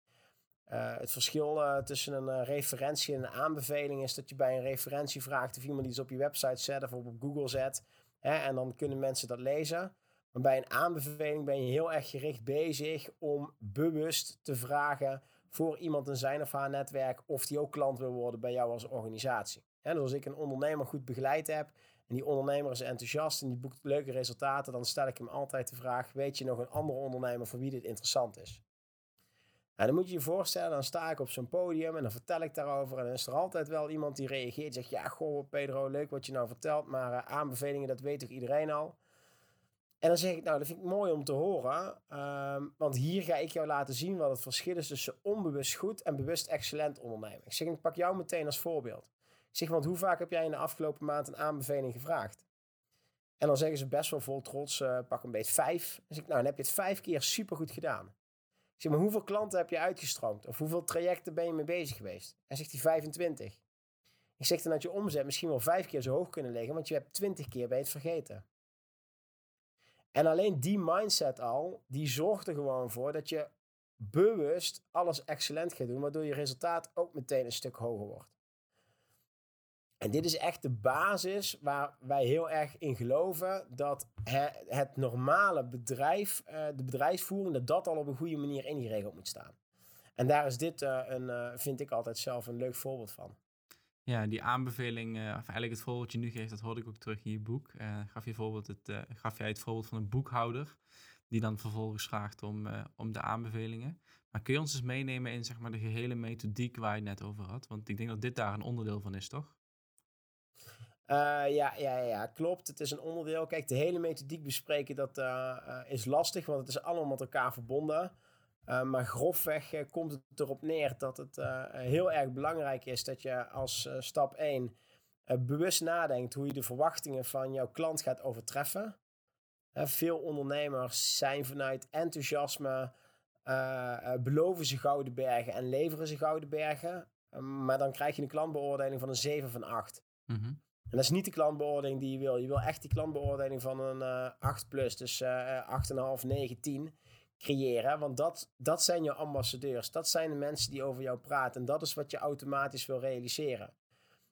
het verschil tussen een referentie en een aanbeveling is dat je bij een referentie vraagt of iemand iets op je website zet of op Google zet. Hè, en dan kunnen mensen dat lezen. Maar bij een aanbeveling ben je heel erg gericht bezig om bewust te vragen voor iemand in zijn of haar netwerk of die ook klant wil worden bij jou als organisatie. En dus als ik een ondernemer goed begeleid heb en die ondernemer is enthousiast en die boekt leuke resultaten, dan stel ik hem altijd de vraag: weet je nog een andere ondernemer voor wie dit interessant is? En dan moet je je voorstellen, dan sta ik op zo'n podium en dan vertel ik daarover. En dan is er altijd wel iemand die reageert. Zegt, ja, goh, Pedro, leuk wat je nou vertelt. Maar uh, aanbevelingen, dat weet toch iedereen al? En dan zeg ik, nou, dat vind ik mooi om te horen. Um, want hier ga ik jou laten zien wat het verschil is tussen onbewust goed en bewust excellent ondernemen. Ik zeg, ik pak jou meteen als voorbeeld. Ik zeg, want hoe vaak heb jij in de afgelopen maand een aanbeveling gevraagd? En dan zeggen ze best wel vol trots, uh, pak een beetje vijf. Dan zeg ik, nou, dan heb je het vijf keer supergoed gedaan. Ik zeg maar, hoeveel klanten heb je uitgestroomd? Of hoeveel trajecten ben je mee bezig geweest? Hij zegt hij 25. Ik zeg dan dat je omzet misschien wel vijf keer zo hoog kunnen liggen, want je hebt 20 keer bij het vergeten. En alleen die mindset al, die zorgt er gewoon voor dat je bewust alles excellent gaat doen, waardoor je resultaat ook meteen een stuk hoger wordt. En dit is echt de basis waar wij heel erg in geloven dat het normale bedrijf, uh, de bedrijfsvoering, dat dat al op een goede manier ingeregeld moet staan. En daar is dit, uh, een, uh, vind ik altijd zelf een leuk voorbeeld van. Ja, die aanbeveling, of eigenlijk het voorbeeld je nu geeft, dat hoorde ik ook terug in je boek. gaf, je voorbeeld het, gaf jij het voorbeeld van een boekhouder, die dan vervolgens vraagt om, om de aanbevelingen. Maar kun je ons eens meenemen in zeg maar, de gehele methodiek waar je het net over had? Want ik denk dat dit daar een onderdeel van is, toch? Ja, ja, ja, klopt. Het is een onderdeel. Kijk, de hele methodiek bespreken, dat is lastig, want het is allemaal met elkaar verbonden. Maar grofweg komt het erop neer dat het heel erg belangrijk is dat je als stap 1 bewust nadenkt hoe je de verwachtingen van jouw klant gaat overtreffen. veel ondernemers zijn vanuit enthousiasme, beloven ze gouden bergen en leveren ze gouden bergen. maar dan krijg je een klantbeoordeling van een 7 van 8. Mm en dat is niet de klantbeoordeling die je wil. Je wil echt die klantbeoordeling van een uh, 8 plus, dus uh, 8,5, 9, 10 creëren. Want dat, dat zijn je ambassadeurs. Dat zijn de mensen die over jou praten. En dat is wat je automatisch wil realiseren.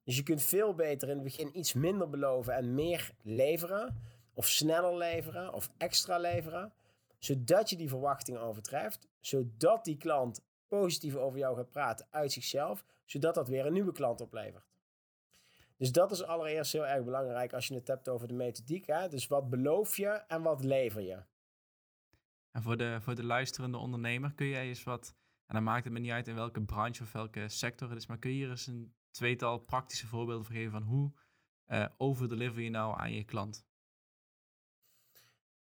Dus je kunt veel beter in het begin iets minder beloven en meer leveren. Of sneller leveren of extra leveren. Zodat je die verwachtingen overtreft. Zodat die klant positief over jou gaat praten uit zichzelf. Zodat dat weer een nieuwe klant oplevert. Dus dat is allereerst heel erg belangrijk als je het hebt over de methodiek. Hè? Dus wat beloof je en wat lever je? En voor de, voor de luisterende ondernemer kun jij eens wat, en dan maakt het me niet uit in welke branche of welke sector het is, maar kun je hier eens een tweetal praktische voorbeelden geven van hoe uh, overdeliver je nou aan je klant?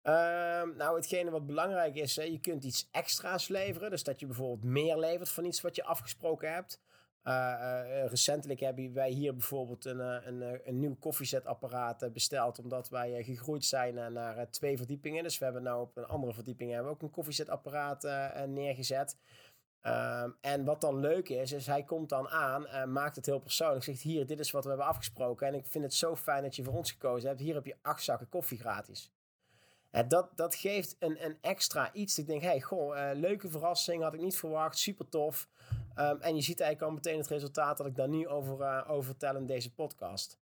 Um, nou, hetgene wat belangrijk is, hè, je kunt iets extra's leveren. Dus dat je bijvoorbeeld meer levert van iets wat je afgesproken hebt. Uh, recentelijk hebben wij hier bijvoorbeeld een, een, een nieuw koffiezetapparaat besteld. Omdat wij gegroeid zijn naar twee verdiepingen. Dus we hebben nu op een andere verdieping hebben we ook een koffiezetapparaat neergezet. Ehm, en wat dan leuk is, is hij komt dan aan en maakt het heel persoonlijk. Zegt hier, dit is wat we hebben afgesproken. En ik vind het zo fijn dat je voor ons gekozen hebt. Hier heb je acht zakken koffie gratis. En dat, dat geeft een, een extra iets. Ik denk, hey, goh, leuke verrassing, had ik niet verwacht, super tof. Ehm, en je ziet eigenlijk al meteen het resultaat dat ik daar nu over, uh, over vertel in deze podcast.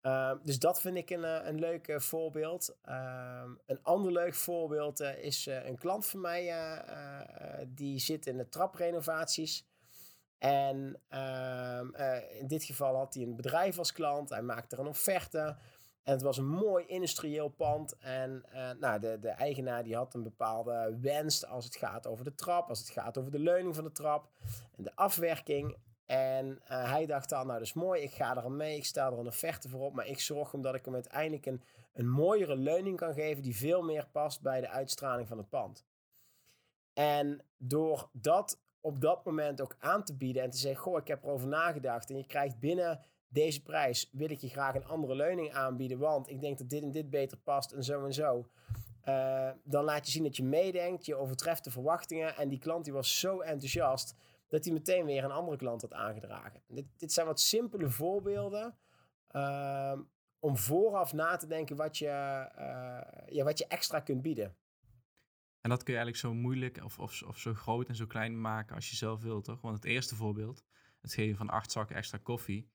Ehm, dus dat vind ik een, uh, een leuk uh, voorbeeld. Ehm, een ander leuk voorbeeld is een klant van mij die zit in de traprenovaties. En in dit geval had hij een bedrijf als klant. Hij maakte er een offerte. En het was een mooi industrieel pand. En uh, nou, de, de eigenaar die had een bepaalde wens als het gaat over de trap, als het gaat over de leuning van de trap en de afwerking. En uh, hij dacht dan, nou dat is mooi, ik ga er aan mee, ik sta er een offerte voor op, maar ik zorg omdat ik hem uiteindelijk een, een mooiere leuning kan geven die veel meer past bij de uitstraling van het pand. En door dat op dat moment ook aan te bieden en te zeggen, goh, ik heb erover nagedacht en je krijgt binnen deze prijs wil ik je graag een andere leuning aanbieden, want ik denk dat dit en dit beter past en zo en zo. Uh, dan laat je zien dat je meedenkt, je overtreft de verwachtingen en die klant die was zo enthousiast dat hij meteen weer een andere klant had aangedragen. Dit, dit zijn wat simpele voorbeelden uh, om vooraf na te denken wat je, uh, ja, wat je extra kunt bieden. En dat kun je eigenlijk zo moeilijk of, of, of zo groot en zo klein maken als je zelf wilt, toch? Want het eerste voorbeeld, het geven van acht zakken extra koffie,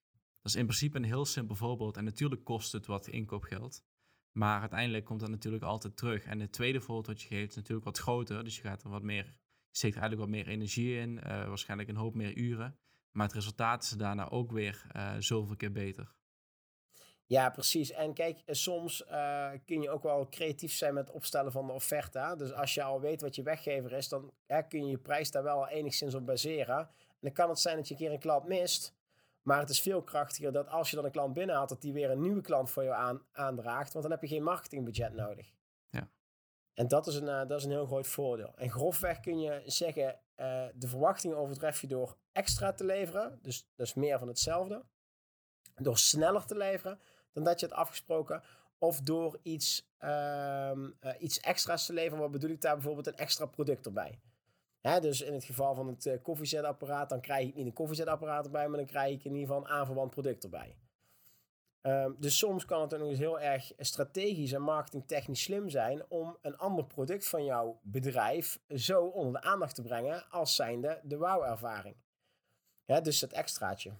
dat is in principe een heel simpel voorbeeld. En natuurlijk kost het wat inkoopgeld. Maar uiteindelijk komt dat natuurlijk altijd terug. En het tweede voorbeeld wat je geeft is natuurlijk wat groter. Dus je gaat er wat meer, je steekt eigenlijk wat meer energie in. Uh, waarschijnlijk een hoop meer uren. Maar het resultaat is daarna ook weer uh, zoveel keer beter. Ja, precies. En kijk, eh, soms kun je ook wel creatief zijn met het opstellen van de offerte. Dus als je al weet wat je weggever is, dan kun je je prijs daar wel enigszins op baseren. En dan kan het zijn dat je een keer een klant mist. Maar het is veel krachtiger dat als je dan een klant binnenhaalt, dat die weer een nieuwe klant voor jou aan, aandraagt. Want dan heb je geen marketingbudget nodig. Ja. En dat is, een, uh, dat is een heel groot voordeel. En grofweg kun je zeggen, uh, de verwachtingen overtref je door extra te leveren. Dus, dus meer van hetzelfde. Door sneller te leveren dan dat je het afgesproken. Of door iets, uh, iets extra's te leveren. Wat bedoel ik daar bijvoorbeeld een extra product erbij. Hè, dus in het geval van het uh, koffiezetapparaat, dan krijg ik niet een koffiezetapparaat erbij, maar dan krijg ik in ieder geval een aanverwant product erbij. Um, dus soms kan het ook eens heel erg strategisch en marketingtechnisch slim zijn om een ander product van jouw bedrijf zo onder de aandacht te brengen als zijnde de wow-ervaring. dus het extraatje.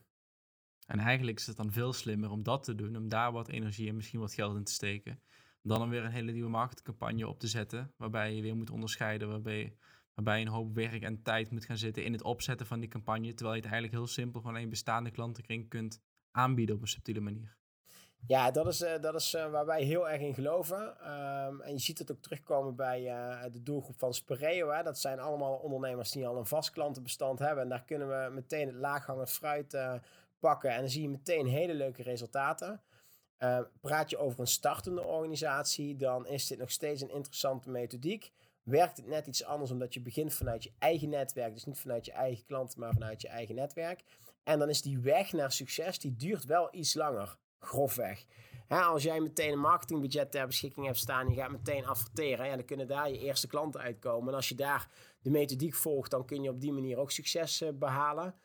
En eigenlijk is het dan veel slimmer om dat te doen, om daar wat energie en misschien wat geld in te steken, dan om weer een hele nieuwe marketingcampagne op te zetten, waarbij je weer moet onderscheiden, waarbij, waarbij je een hoop werk en tijd moet gaan zitten in het opzetten van die campagne, terwijl je het eigenlijk heel simpel van een bestaande klantenkring kunt aanbieden op een subtiele manier. Ja, dat is, uh, dat is uh, waar wij heel erg in geloven. Um, en je ziet het ook terugkomen bij uh, de doelgroep van Spereo. Hè. Dat zijn allemaal ondernemers die al een vast klantenbestand hebben. En daar kunnen we meteen het laaghangend fruit pakken. En dan zie je meteen hele leuke resultaten. Ehm, praat je over een startende organisatie, dan is dit nog steeds een interessante methodiek. Werkt het net iets anders omdat je begint vanuit je eigen netwerk. Dus niet vanuit je eigen klanten, maar vanuit je eigen netwerk. En dan is die weg naar succes, die duurt wel iets langer grofweg. Als jij meteen een marketingbudget ter beschikking hebt staan, je gaat meteen adverteren, ja, dan kunnen daar je eerste klanten uitkomen. En als je daar de methodiek volgt, dan kun je op die manier ook succes uh, behalen.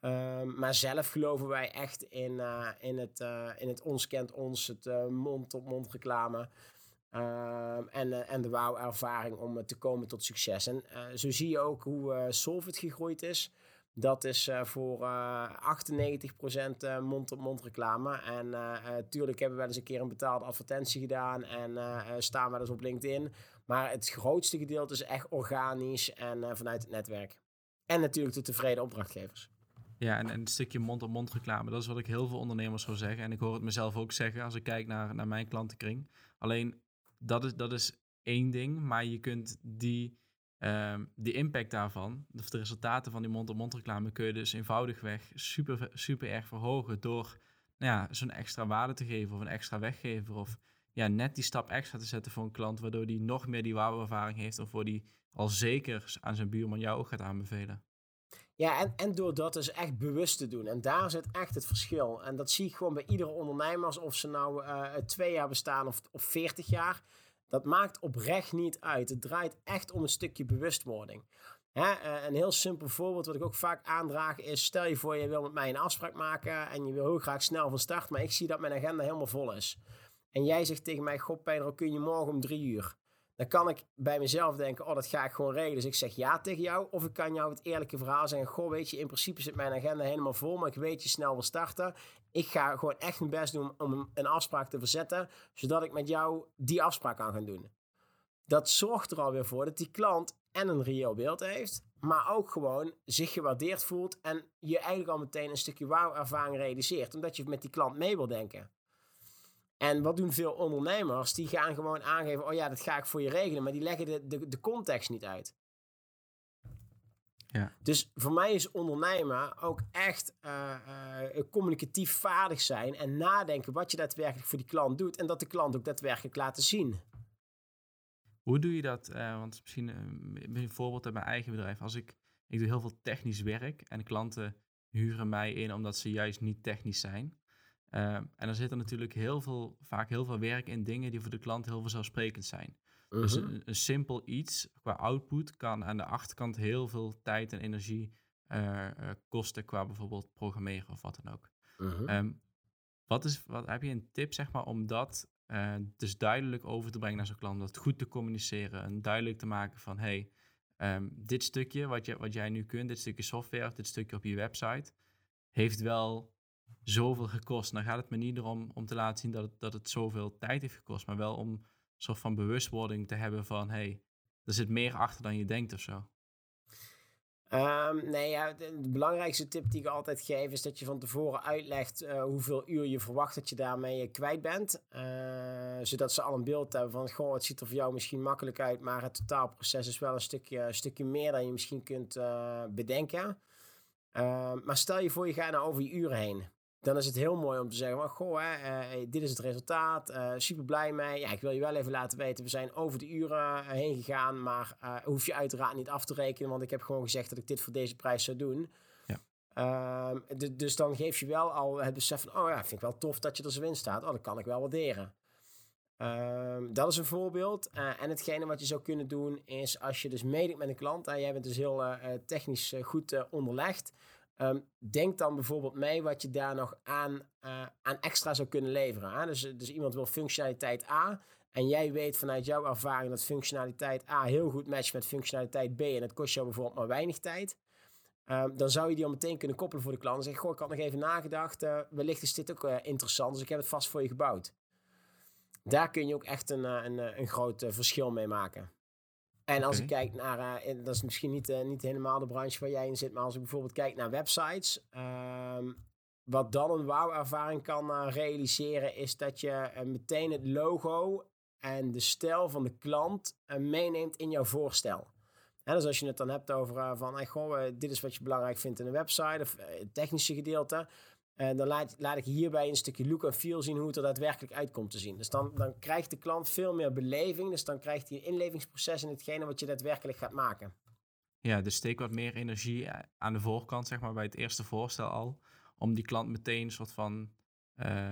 Um, maar zelf geloven wij echt in, uh, in, het, uh, in het ons kent ons, het mond-op-mond -mond reclame. Um, en, en de wauw-ervaring om te komen tot succes. En zo zie je ook hoe Solvit gegroeid is. Dat is uh, voor uh, 98% mond-op-mond reclame. En natuurlijk hebben we wel eens een keer een betaalde advertentie gedaan en staan we dus op LinkedIn. Maar het grootste gedeelte is echt organisch en vanuit het netwerk. En natuurlijk de tevreden opdrachtgevers. Ja, en, en een stukje mond-op-mond reclame, dat is wat ik heel veel ondernemers zou zeggen. En ik hoor het mezelf ook zeggen als ik kijk naar, naar mijn klantenkring. Alleen, dat is, dat is één ding, maar je kunt die Um, impact daarvan, of de resultaten van die mond-op-mond reclame, kun je dus eenvoudigweg super, super erg verhogen door nou ja, zo'n extra waarde te geven of een extra weggever. Of ja, net die stap extra te zetten voor een klant, waardoor die nog meer die wauw-ervaring heeft of voor die al zeker aan zijn buurman jou ook gaat aanbevelen. Ja, en, en door dat dus echt bewust te doen. En daar zit echt het verschil. En dat zie ik gewoon bij iedere ondernemer, of ze nou uh, twee jaar bestaan of, of 40 jaar. Dat maakt oprecht niet uit. Het draait echt om een stukje bewustwording. Hè? Eh, een heel simpel voorbeeld wat ik ook vaak aandraag is... stel je voor je wil met mij een afspraak maken... en je wil heel graag snel van start... maar ik zie dat mijn agenda helemaal vol is. En jij zegt tegen mij... God Pedro, kun je morgen om drie uur? Dan kan ik bij mezelf denken, oh, dat ga ik gewoon regelen. Dus ik zeg ja tegen jou. Of ik kan jou het eerlijke verhaal zeggen. Goh, weet je, in principe zit mijn agenda helemaal vol. Maar ik weet je snel wil starten. Ik ga gewoon echt mijn best doen om een afspraak te verzetten. Zodat ik met jou die afspraak kan gaan doen. Dat zorgt er alweer voor dat die klant en een reëel beeld heeft. Maar ook gewoon zich gewaardeerd voelt. En je eigenlijk al meteen een stukje wauw-ervaring realiseert. Omdat je met die klant mee wil denken. En wat doen veel ondernemers? Die gaan gewoon aangeven: oh ja, dat ga ik voor je regelen. Maar die leggen de, de, de context niet uit. Ja. Dus voor mij is ondernemen ook echt uh, uh, communicatief vaardig zijn en nadenken wat je daadwerkelijk voor die klant doet en dat de klant ook daadwerkelijk laten zien. Hoe doe je dat? Uh, want misschien een voorbeeld uit mijn eigen bedrijf. Als ik, ik doe heel veel technisch werk en klanten huren mij in omdat ze juist niet technisch zijn. Uh, en dan zit er natuurlijk heel veel, vaak heel veel werk in dingen die voor de klant heel vanzelfsprekend zijn. Uh -huh. Dus mhm. een, een, simpel iets qua output kan aan de achterkant heel veel tijd en energie uh, kosten qua bijvoorbeeld programmeren of wat dan ook. -huh. Um, wat is, wat, heb je een tip zeg maar om dat dus duidelijk over te brengen naar zo'n klant, dat goed te communiceren en duidelijk te maken van hey, um, dit stukje wat, je, wat jij nu kunt, dit stukje software, dit stukje op je website, heeft wel zoveel gekost. Dan gaat het me niet erom om te laten zien dat het, dat het zoveel tijd heeft gekost, maar wel om een soort van bewustwording te hebben van hey, er zit meer achter dan je denkt of zo. Um, nee, ja, de, belangrijkste tip die ik altijd geef is dat je van tevoren uitlegt uh, hoeveel uur je verwacht dat je daarmee kwijt bent. Uh, zodat ze al een beeld hebben van, goh, het ziet er voor jou misschien makkelijk uit, maar het totaalproces is wel een stukje, een stukje meer dan je misschien kunt bedenken. Ehm, maar stel je voor, je gaat nou over je uren heen dan is het heel mooi om te zeggen van, goh, hè, uh, dit is het resultaat, uh, super blij mee. Ja, ik wil je wel even laten weten, we zijn over de uren uh, heen gegaan, maar hoef je uiteraard niet af te rekenen, want ik heb gewoon gezegd dat ik dit voor deze prijs zou doen. Ja. Ehm, dus dan geef je wel al het besef van, oh ja, vind ik wel tof dat je er zo in staat. Oh, dat kan ik wel waarderen. Um, dat is een voorbeeld. en hetgene wat je zou kunnen doen is als je dus meedoet met een klant, en jij bent dus heel technisch goed onderlegd, Um, denk dan bijvoorbeeld mee wat je daar nog aan, uh, aan extra zou kunnen leveren. Hè? Dus, dus iemand wil functionaliteit A. En jij weet vanuit jouw ervaring dat functionaliteit A heel goed matcht met functionaliteit B. En het kost jou bijvoorbeeld maar weinig tijd. Ehm, dan zou je die al meteen kunnen koppelen voor de klant. En zeggen, goh, ik had nog even nagedacht. Uh, wellicht is dit ook interessant, dus ik heb het vast voor je gebouwd. Daar kun je ook echt een, een, een groot verschil mee maken. En als ik kijk naar, dat is misschien niet, niet helemaal de branche waar jij in zit, maar als ik bijvoorbeeld kijk naar websites, ehm, wat dan een wauw-ervaring kan realiseren, is dat je meteen het logo en de stijl van de klant meeneemt in jouw voorstel. En dus als je het dan hebt over van, hey, goh, dit is wat je belangrijk vindt in een website of het technische gedeelte. En dan laat, laat ik hierbij een stukje look en feel zien hoe het er daadwerkelijk uitkomt te zien. Dus dan, dan krijgt de klant veel meer beleving. Dus dan krijgt hij een inlevingsproces in hetgene wat je daadwerkelijk gaat maken. Ja, dus steek wat meer energie aan de voorkant, zeg maar, bij het eerste voorstel al. Om die klant meteen een soort van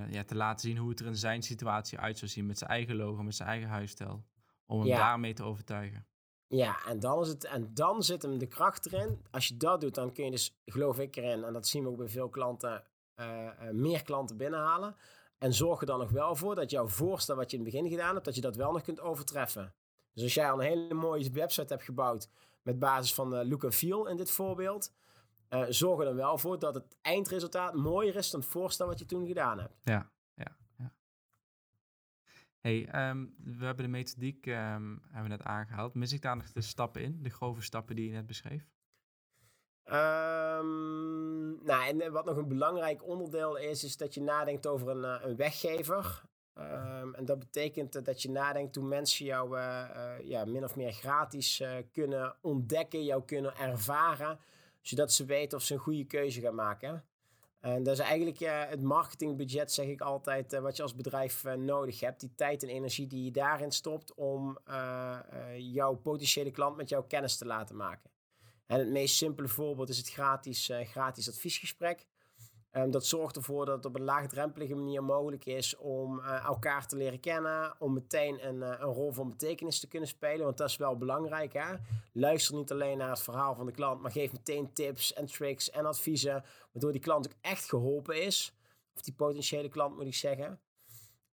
ja, te laten zien hoe het er in zijn situatie uit zou zien. Met zijn eigen logo, met zijn eigen huisstijl. Om hem daarmee te overtuigen. Ja, en dan, is het, en dan zit hem de kracht erin. Als je dat doet, dan kun je dus, geloof ik erin, en dat zien we ook bij veel klanten, meer klanten binnenhalen. En zorg er dan nog wel voor dat jouw voorstel wat je in het begin gedaan hebt, dat je dat wel nog kunt overtreffen. Dus als jij al een hele mooie website hebt gebouwd met basis van uh, look and feel in dit voorbeeld, zorg er dan wel voor dat het eindresultaat mooier is dan het voorstel wat je toen gedaan hebt. Ja, Hey, ehm, we hebben de methodiek um, hebben we net aangehaald. Mis ik daar nog de stappen in, de grove stappen die je net beschreef? Um, nou, en wat nog een belangrijk onderdeel is, is dat je nadenkt over een, uh, een weggever. en dat betekent dat je nadenkt hoe mensen jou uh, uh, ja, min of meer gratis kunnen ontdekken, jou kunnen ervaren, zodat ze weten of ze een goede keuze gaan maken. En dat is eigenlijk ja, het marketingbudget, zeg ik altijd, uh, wat je als bedrijf uh, nodig hebt. Die tijd en energie die je daarin stopt om uh, jouw potentiële klant met jouw kennis te laten maken. En het meest simpele voorbeeld is het gratis, gratis adviesgesprek. Um, dat zorgt ervoor dat het op een laagdrempelige manier mogelijk is om uh, elkaar te leren kennen. Om meteen een, uh, een, rol van betekenis te kunnen spelen. Want dat is wel belangrijk. Hè? Luister niet alleen naar het verhaal van de klant. Maar geef meteen tips en tricks en adviezen. Waardoor die klant ook echt geholpen is. Of die potentiële klant moet ik zeggen.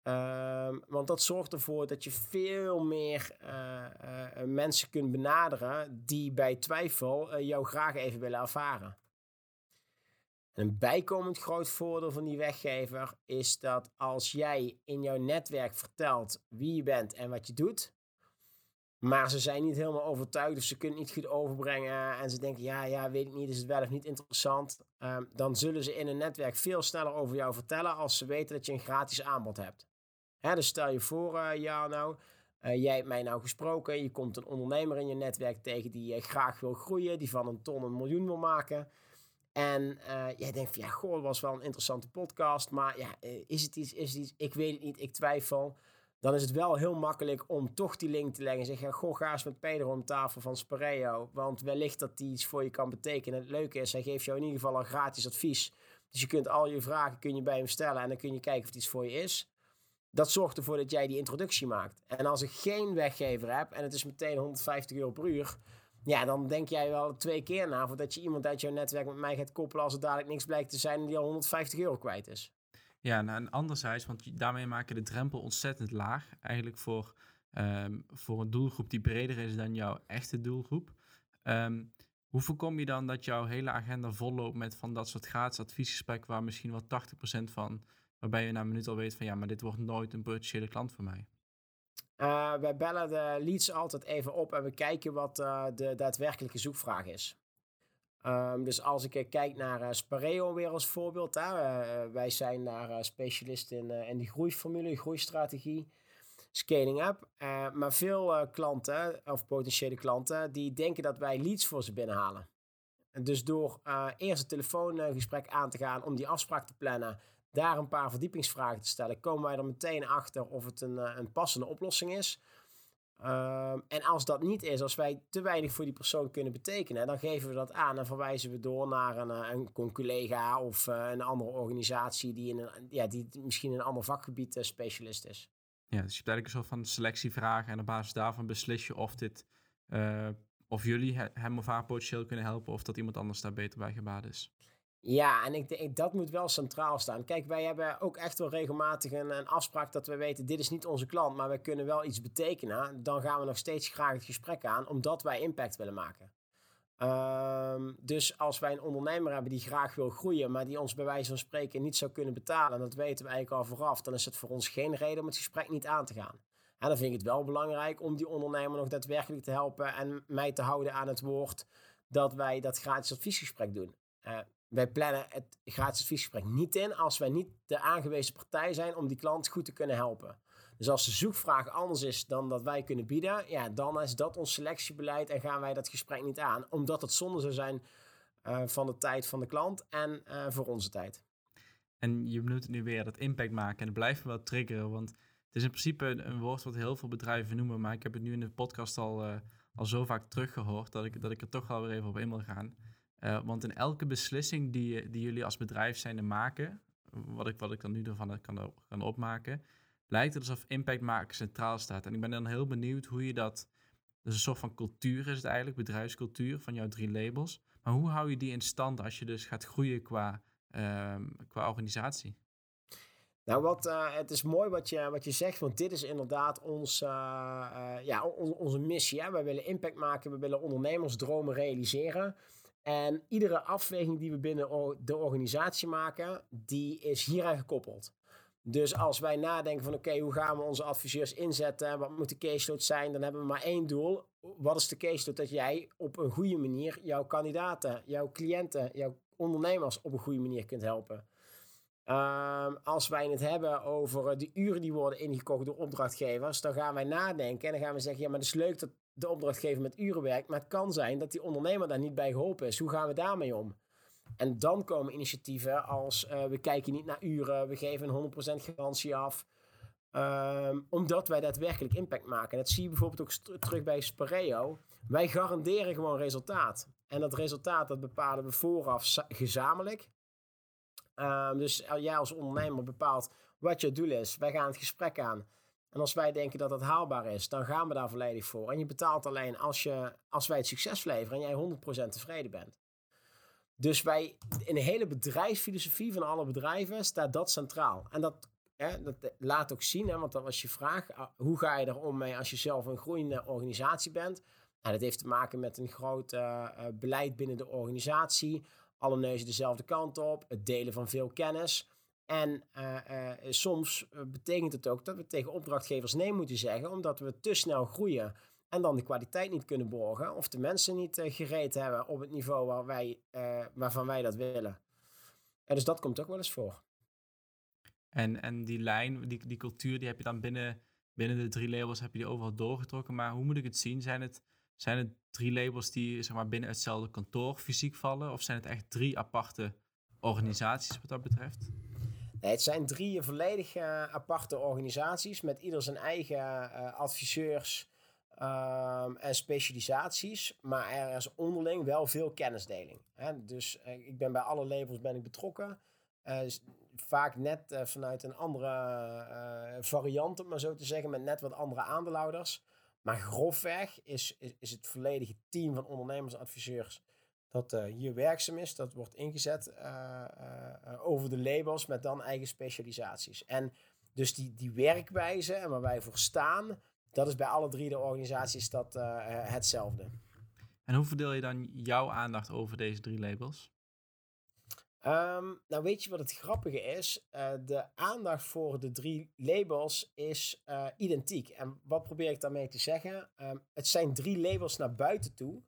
Um, want dat zorgt ervoor dat je veel meer uh, mensen kunt benaderen. Die bij twijfel jou graag even willen ervaren. Een bijkomend groot voordeel van die weggever is dat als jij in jouw netwerk vertelt wie je bent en wat je doet, maar ze zijn niet helemaal overtuigd of ze kunnen het niet goed overbrengen en ze denken, ja, ja, weet ik niet, is het wel of niet interessant, um, dan zullen ze in een netwerk veel sneller over jou vertellen als ze weten dat je een gratis aanbod hebt. Dus stel je voor, uh, ja, nou, uh, jij hebt mij nou gesproken, je komt een ondernemer in je netwerk tegen die uh, graag wil groeien, die van een ton een miljoen wil maken. En uh, jij denkt van ja, goh, dat was wel een interessante podcast. Maar ja, is het iets, is het iets? Ik weet het niet, ik twijfel. Dan is het wel heel makkelijk om toch die link te leggen. En zeggen, goh, ga eens met Pedro om tafel van Spareo. Want wellicht dat die iets voor je kan betekenen. Het leuke is, hij geeft jou in ieder geval een gratis advies. Dus je kunt al je vragen kun je bij hem stellen. En dan kun je kijken of het iets voor je is. Dat zorgt ervoor dat jij die introductie maakt. En als ik geen weggever heb en het is meteen 150 euro per uur ja, dan denk jij wel twee keer na voordat je iemand uit jouw netwerk met mij gaat koppelen als er dadelijk niks blijkt te zijn en die al 150 euro kwijt is. Ja, nou, en anderzijds, want daarmee maak je de drempel ontzettend laag. Eigenlijk voor, um, voor een doelgroep die breder is dan jouw echte doelgroep. Um, hoe voorkom je dan dat jouw hele agenda volloopt met van dat soort gratis adviesgesprekken waar misschien wel 80% van, waarbij je na een minuut al weet van ja, maar dit wordt nooit een potentiële klant voor mij? Uh, wij bellen de leads altijd even op en we kijken wat uh, de daadwerkelijke zoekvraag is. Um, dus als ik kijk naar Spareo weer als voorbeeld. Wij zijn daar specialist in, in de groeiformule, groeistrategie, scaling up. maar veel klanten, of potentiële klanten, die denken dat wij leads voor ze binnenhalen. En dus door eerst een telefoongesprek aan te gaan om die afspraak te plannen, daar een paar verdiepingsvragen te stellen, komen wij er meteen achter of het een, eh, een passende oplossing is. Um, en als dat niet is, als wij te weinig voor die persoon kunnen betekenen, dan geven we dat aan en verwijzen we door naar een, eh, een collega of uh, een andere organisatie die, in een, ja, die misschien in een ander vakgebied specialist is. Ja, dus je hebt eigenlijk een soort van selectievragen en op basis daarvan beslis je of dit, of jullie hem of haar potentieel kunnen helpen of dat iemand anders daar beter bij gebaat is. Ja, en ik denk dat moet wel centraal staan. Kijk, wij hebben ook echt wel regelmatig een, afspraak dat we weten: dit is niet onze klant, maar wij kunnen wel iets betekenen. Dan gaan we nog steeds graag het gesprek aan, omdat wij impact willen maken. Ehm, dus als wij een ondernemer hebben die graag wil groeien, maar die ons bij wijze van spreken niet zou kunnen betalen, en dat weten we eigenlijk al vooraf, dan is het voor ons geen reden om het gesprek niet aan te gaan. En dan vind ik het wel belangrijk om die ondernemer nog daadwerkelijk te helpen en mij te houden aan het woord dat wij dat gratis adviesgesprek doen. Uh, wij plannen het gratis adviesgesprek niet in als wij niet de aangewezen partij zijn om die klant goed te kunnen helpen. Dus als de zoekvraag anders is dan dat wij kunnen bieden, ja, dan is dat ons selectiebeleid en gaan wij dat gesprek niet aan. Omdat het zonde zou zijn uh, van de tijd van de klant en uh, voor onze tijd. En je het nu weer, dat impact maken. En het blijft wel triggeren, want het is in principe een, woord wat heel veel bedrijven noemen. Maar ik heb het nu in de podcast al, uh, al zo vaak teruggehoord dat ik, dat ik er toch wel weer even op in wil gaan. Want in elke beslissing die, die jullie als bedrijf zijn maken, wat ik, wat ik dan nu ervan kan, kan opmaken, lijkt het alsof impact maken centraal staat. En ik ben dan heel benieuwd hoe je dat. Dus een soort van cultuur is het eigenlijk, bedrijfscultuur van jouw drie labels. Maar hoe hou je die in stand als je dus gaat groeien qua, uh, qua organisatie? Nou, wat, het is mooi wat je, wat je zegt, want dit is inderdaad ons, ja, on, onze missie. Hè? Wij willen impact maken, we willen ondernemersdromen realiseren. En iedere afweging die we binnen de organisatie maken, die is hieraan gekoppeld. Dus als wij nadenken van oké, hoe gaan we onze adviseurs inzetten? Wat moet de caseload zijn? Dan hebben we maar één doel. Wat is de caseload? Dat jij op een goede manier jouw kandidaten, jouw cliënten, jouw ondernemers op een goede manier kunt helpen. Um, als wij het hebben over de uren die worden ingekocht door opdrachtgevers, dan gaan wij nadenken en dan gaan we zeggen, ja, maar het is leuk dat de opdrachtgever met uren werkt, maar het kan zijn dat die ondernemer daar niet bij geholpen is. Hoe gaan we daarmee om? En dan komen initiatieven als uh, we kijken niet naar uren, we geven een 100% garantie af. Um, omdat wij daadwerkelijk impact maken. En dat zie je bijvoorbeeld ook terug bij Spareo. Wij garanderen gewoon resultaat. En dat resultaat dat bepalen we vooraf gezamenlijk. Um, dus jij als ondernemer bepaalt wat je doel is. Wij gaan het gesprek aan. En als wij denken dat dat haalbaar is, dan gaan we daar volledig voor. En je betaalt alleen als, je, als wij het succes leveren en jij 100% tevreden bent. Dus wij, in de hele bedrijfsfilosofie van alle bedrijven staat dat centraal. En dat, hè, dat laat ook zien, hè, want dat was je vraag. Ah, hoe ga je erom mee als je zelf een groeiende organisatie bent? Nou, dat heeft te maken met een groot uh, beleid binnen de organisatie. Alle neuzen dezelfde kant op. Het delen van veel kennis. En uh, uh, soms betekent het ook dat we tegen opdrachtgevers nee moeten zeggen, omdat we te snel groeien en dan de kwaliteit niet kunnen borgen of de mensen niet gereed hebben op het niveau waar wij, waarvan wij dat willen. En dus dat komt ook wel eens voor. En, en die lijn, die, die cultuur, die heb je dan binnen, binnen de drie labels heb je die overal doorgetrokken. Maar hoe moet ik het zien? Zijn het, zijn het drie labels die zeg maar, binnen hetzelfde kantoor fysiek vallen? Of zijn het echt drie aparte organisaties wat dat betreft? Nee, het zijn drie volledig uh, aparte organisaties met ieder zijn eigen adviseurs, Um, en specialisaties, maar er is onderling wel veel kennisdeling. Hè? Dus uh, ik ben bij alle labels ben ik betrokken. Vaak net vanuit een andere variant, om maar zo te zeggen, met net wat andere aandeelhouders. Maar grofweg is, is, is het volledige team van ondernemersadviseurs dat hier werkzaam is. Dat wordt ingezet over de labels met dan eigen specialisaties. En dus die, die werkwijze en waar wij voor staan, dat is bij alle drie de organisaties dat, hetzelfde. En hoe verdeel je dan jouw aandacht over deze drie labels? Um, nou, weet je wat het grappige is? De aandacht voor de drie labels is identiek. En wat probeer ik daarmee te zeggen? Um, het zijn drie labels naar buiten toe,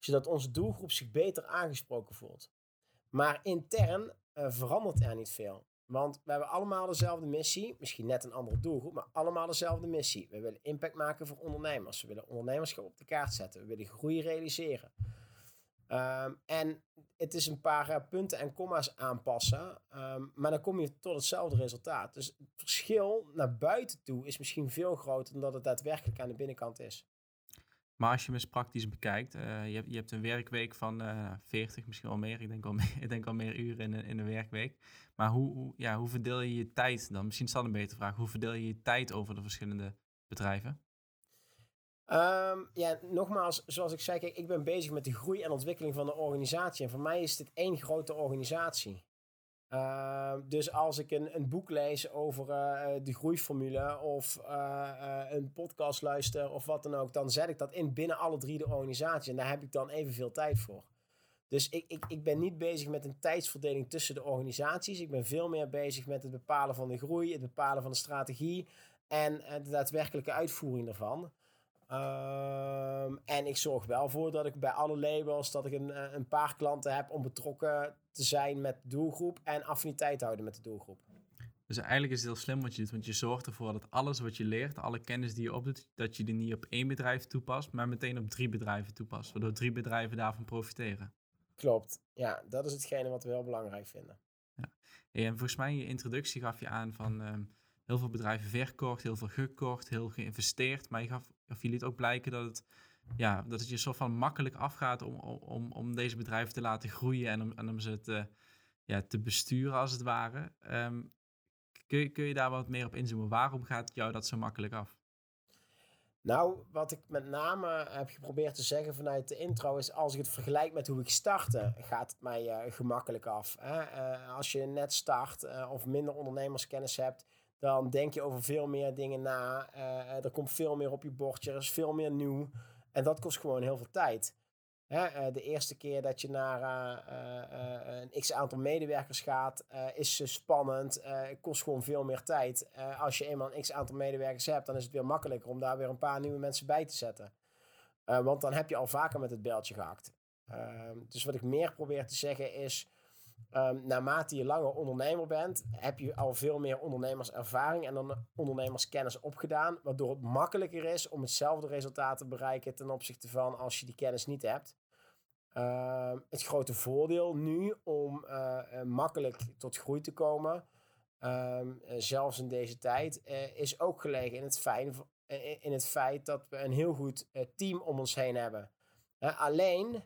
zodat onze doelgroep zich beter aangesproken voelt. Maar intern uh, verandert er niet veel. Want we hebben allemaal dezelfde missie. Misschien net een andere doelgroep, maar allemaal dezelfde missie. We willen impact maken voor ondernemers. We willen ondernemerschap op de kaart zetten. We willen groei realiseren. Um, en het is een paar uh, punten en comma's aanpassen. Um, maar dan kom je tot hetzelfde resultaat. Dus het verschil naar buiten toe is misschien veel groter dan dat het daadwerkelijk aan de binnenkant is. Maar als je hem eens praktisch bekijkt, uh, je, je hebt een werkweek van uh, eh, 40, misschien wel meer. Ik denk al meer, ik denk al meer uren in, in een werkweek. Maar hoe, hoe, ja, hoe verdeel je je tijd dan? Misschien is dat een betere vraag. Hoe verdeel je je tijd over de verschillende bedrijven? Um, ja, nogmaals, zoals ik zei, kijk, ik ben bezig met de groei en ontwikkeling van de organisatie. En voor mij is dit één grote organisatie. Ehm, dus als ik een, een boek lees over de groeiformule of een podcast luister of wat dan ook, dan zet ik dat in binnen alle drie de organisaties. En daar heb ik dan evenveel tijd voor. Dus ik, ik, ik ben niet bezig met een tijdsverdeling tussen de organisaties. Ik ben veel meer bezig met het bepalen van de groei, het bepalen van de strategie en de daadwerkelijke uitvoering daarvan. Ehm, en ik zorg wel voor dat ik bij alle labels dat ik een, eh, een paar klanten heb om betrokken te zijn met de doelgroep en affiniteit houden met de doelgroep. Dus eigenlijk is het heel slim wat je doet, want je zorgt ervoor dat alles wat je leert, alle kennis die je opdoet, dat je die niet op één bedrijf toepast, maar meteen op drie bedrijven toepast, waardoor drie bedrijven daarvan profiteren. Klopt, ja, dat is hetgene wat we heel belangrijk vinden. Ja. En volgens mij in je introductie gaf je aan van ehm, heel veel bedrijven verkocht, heel veel gekocht, heel geïnvesteerd, maar je gaf, of je liet ook blijken dat het, ja, dat het je zo van makkelijk afgaat om, om, om deze bedrijven te laten groeien en om, om ze te, ja, te besturen als het ware. Ehm, kun, je, kun je daar wat meer op inzoomen? Waarom gaat jou dat zo makkelijk af? Nou, wat ik met name heb geprobeerd te zeggen vanuit de intro is, als ik het vergelijk met hoe ik startte, gaat het mij uh, gemakkelijk af. Hè? Uh, als je net start uh, of minder ondernemerskennis hebt, dan denk je over veel meer dingen na. er komt veel meer op je bordje, er is veel meer nieuw. En dat kost gewoon heel veel tijd. Hè, eh, de eerste keer dat je naar een x aantal medewerkers gaat, is spannend, kost gewoon veel meer tijd. als je eenmaal een x aantal medewerkers hebt, dan is het weer makkelijker om daar weer een paar nieuwe mensen bij te zetten. want dan heb je al vaker met het beltje gehakt. Ehm, dus wat ik meer probeer te zeggen is, um, naarmate je langer ondernemer bent, heb je al veel meer ondernemerservaring en dan ondernemerskennis opgedaan, waardoor het makkelijker is om hetzelfde resultaat te bereiken ten opzichte van als je die kennis niet hebt. Ehm, het grote voordeel nu om eh, eh, makkelijk tot groei te komen, ehm, eh, zelfs in deze tijd, is ook gelegen in het, in het feit dat we een heel goed team om ons heen hebben. alleen,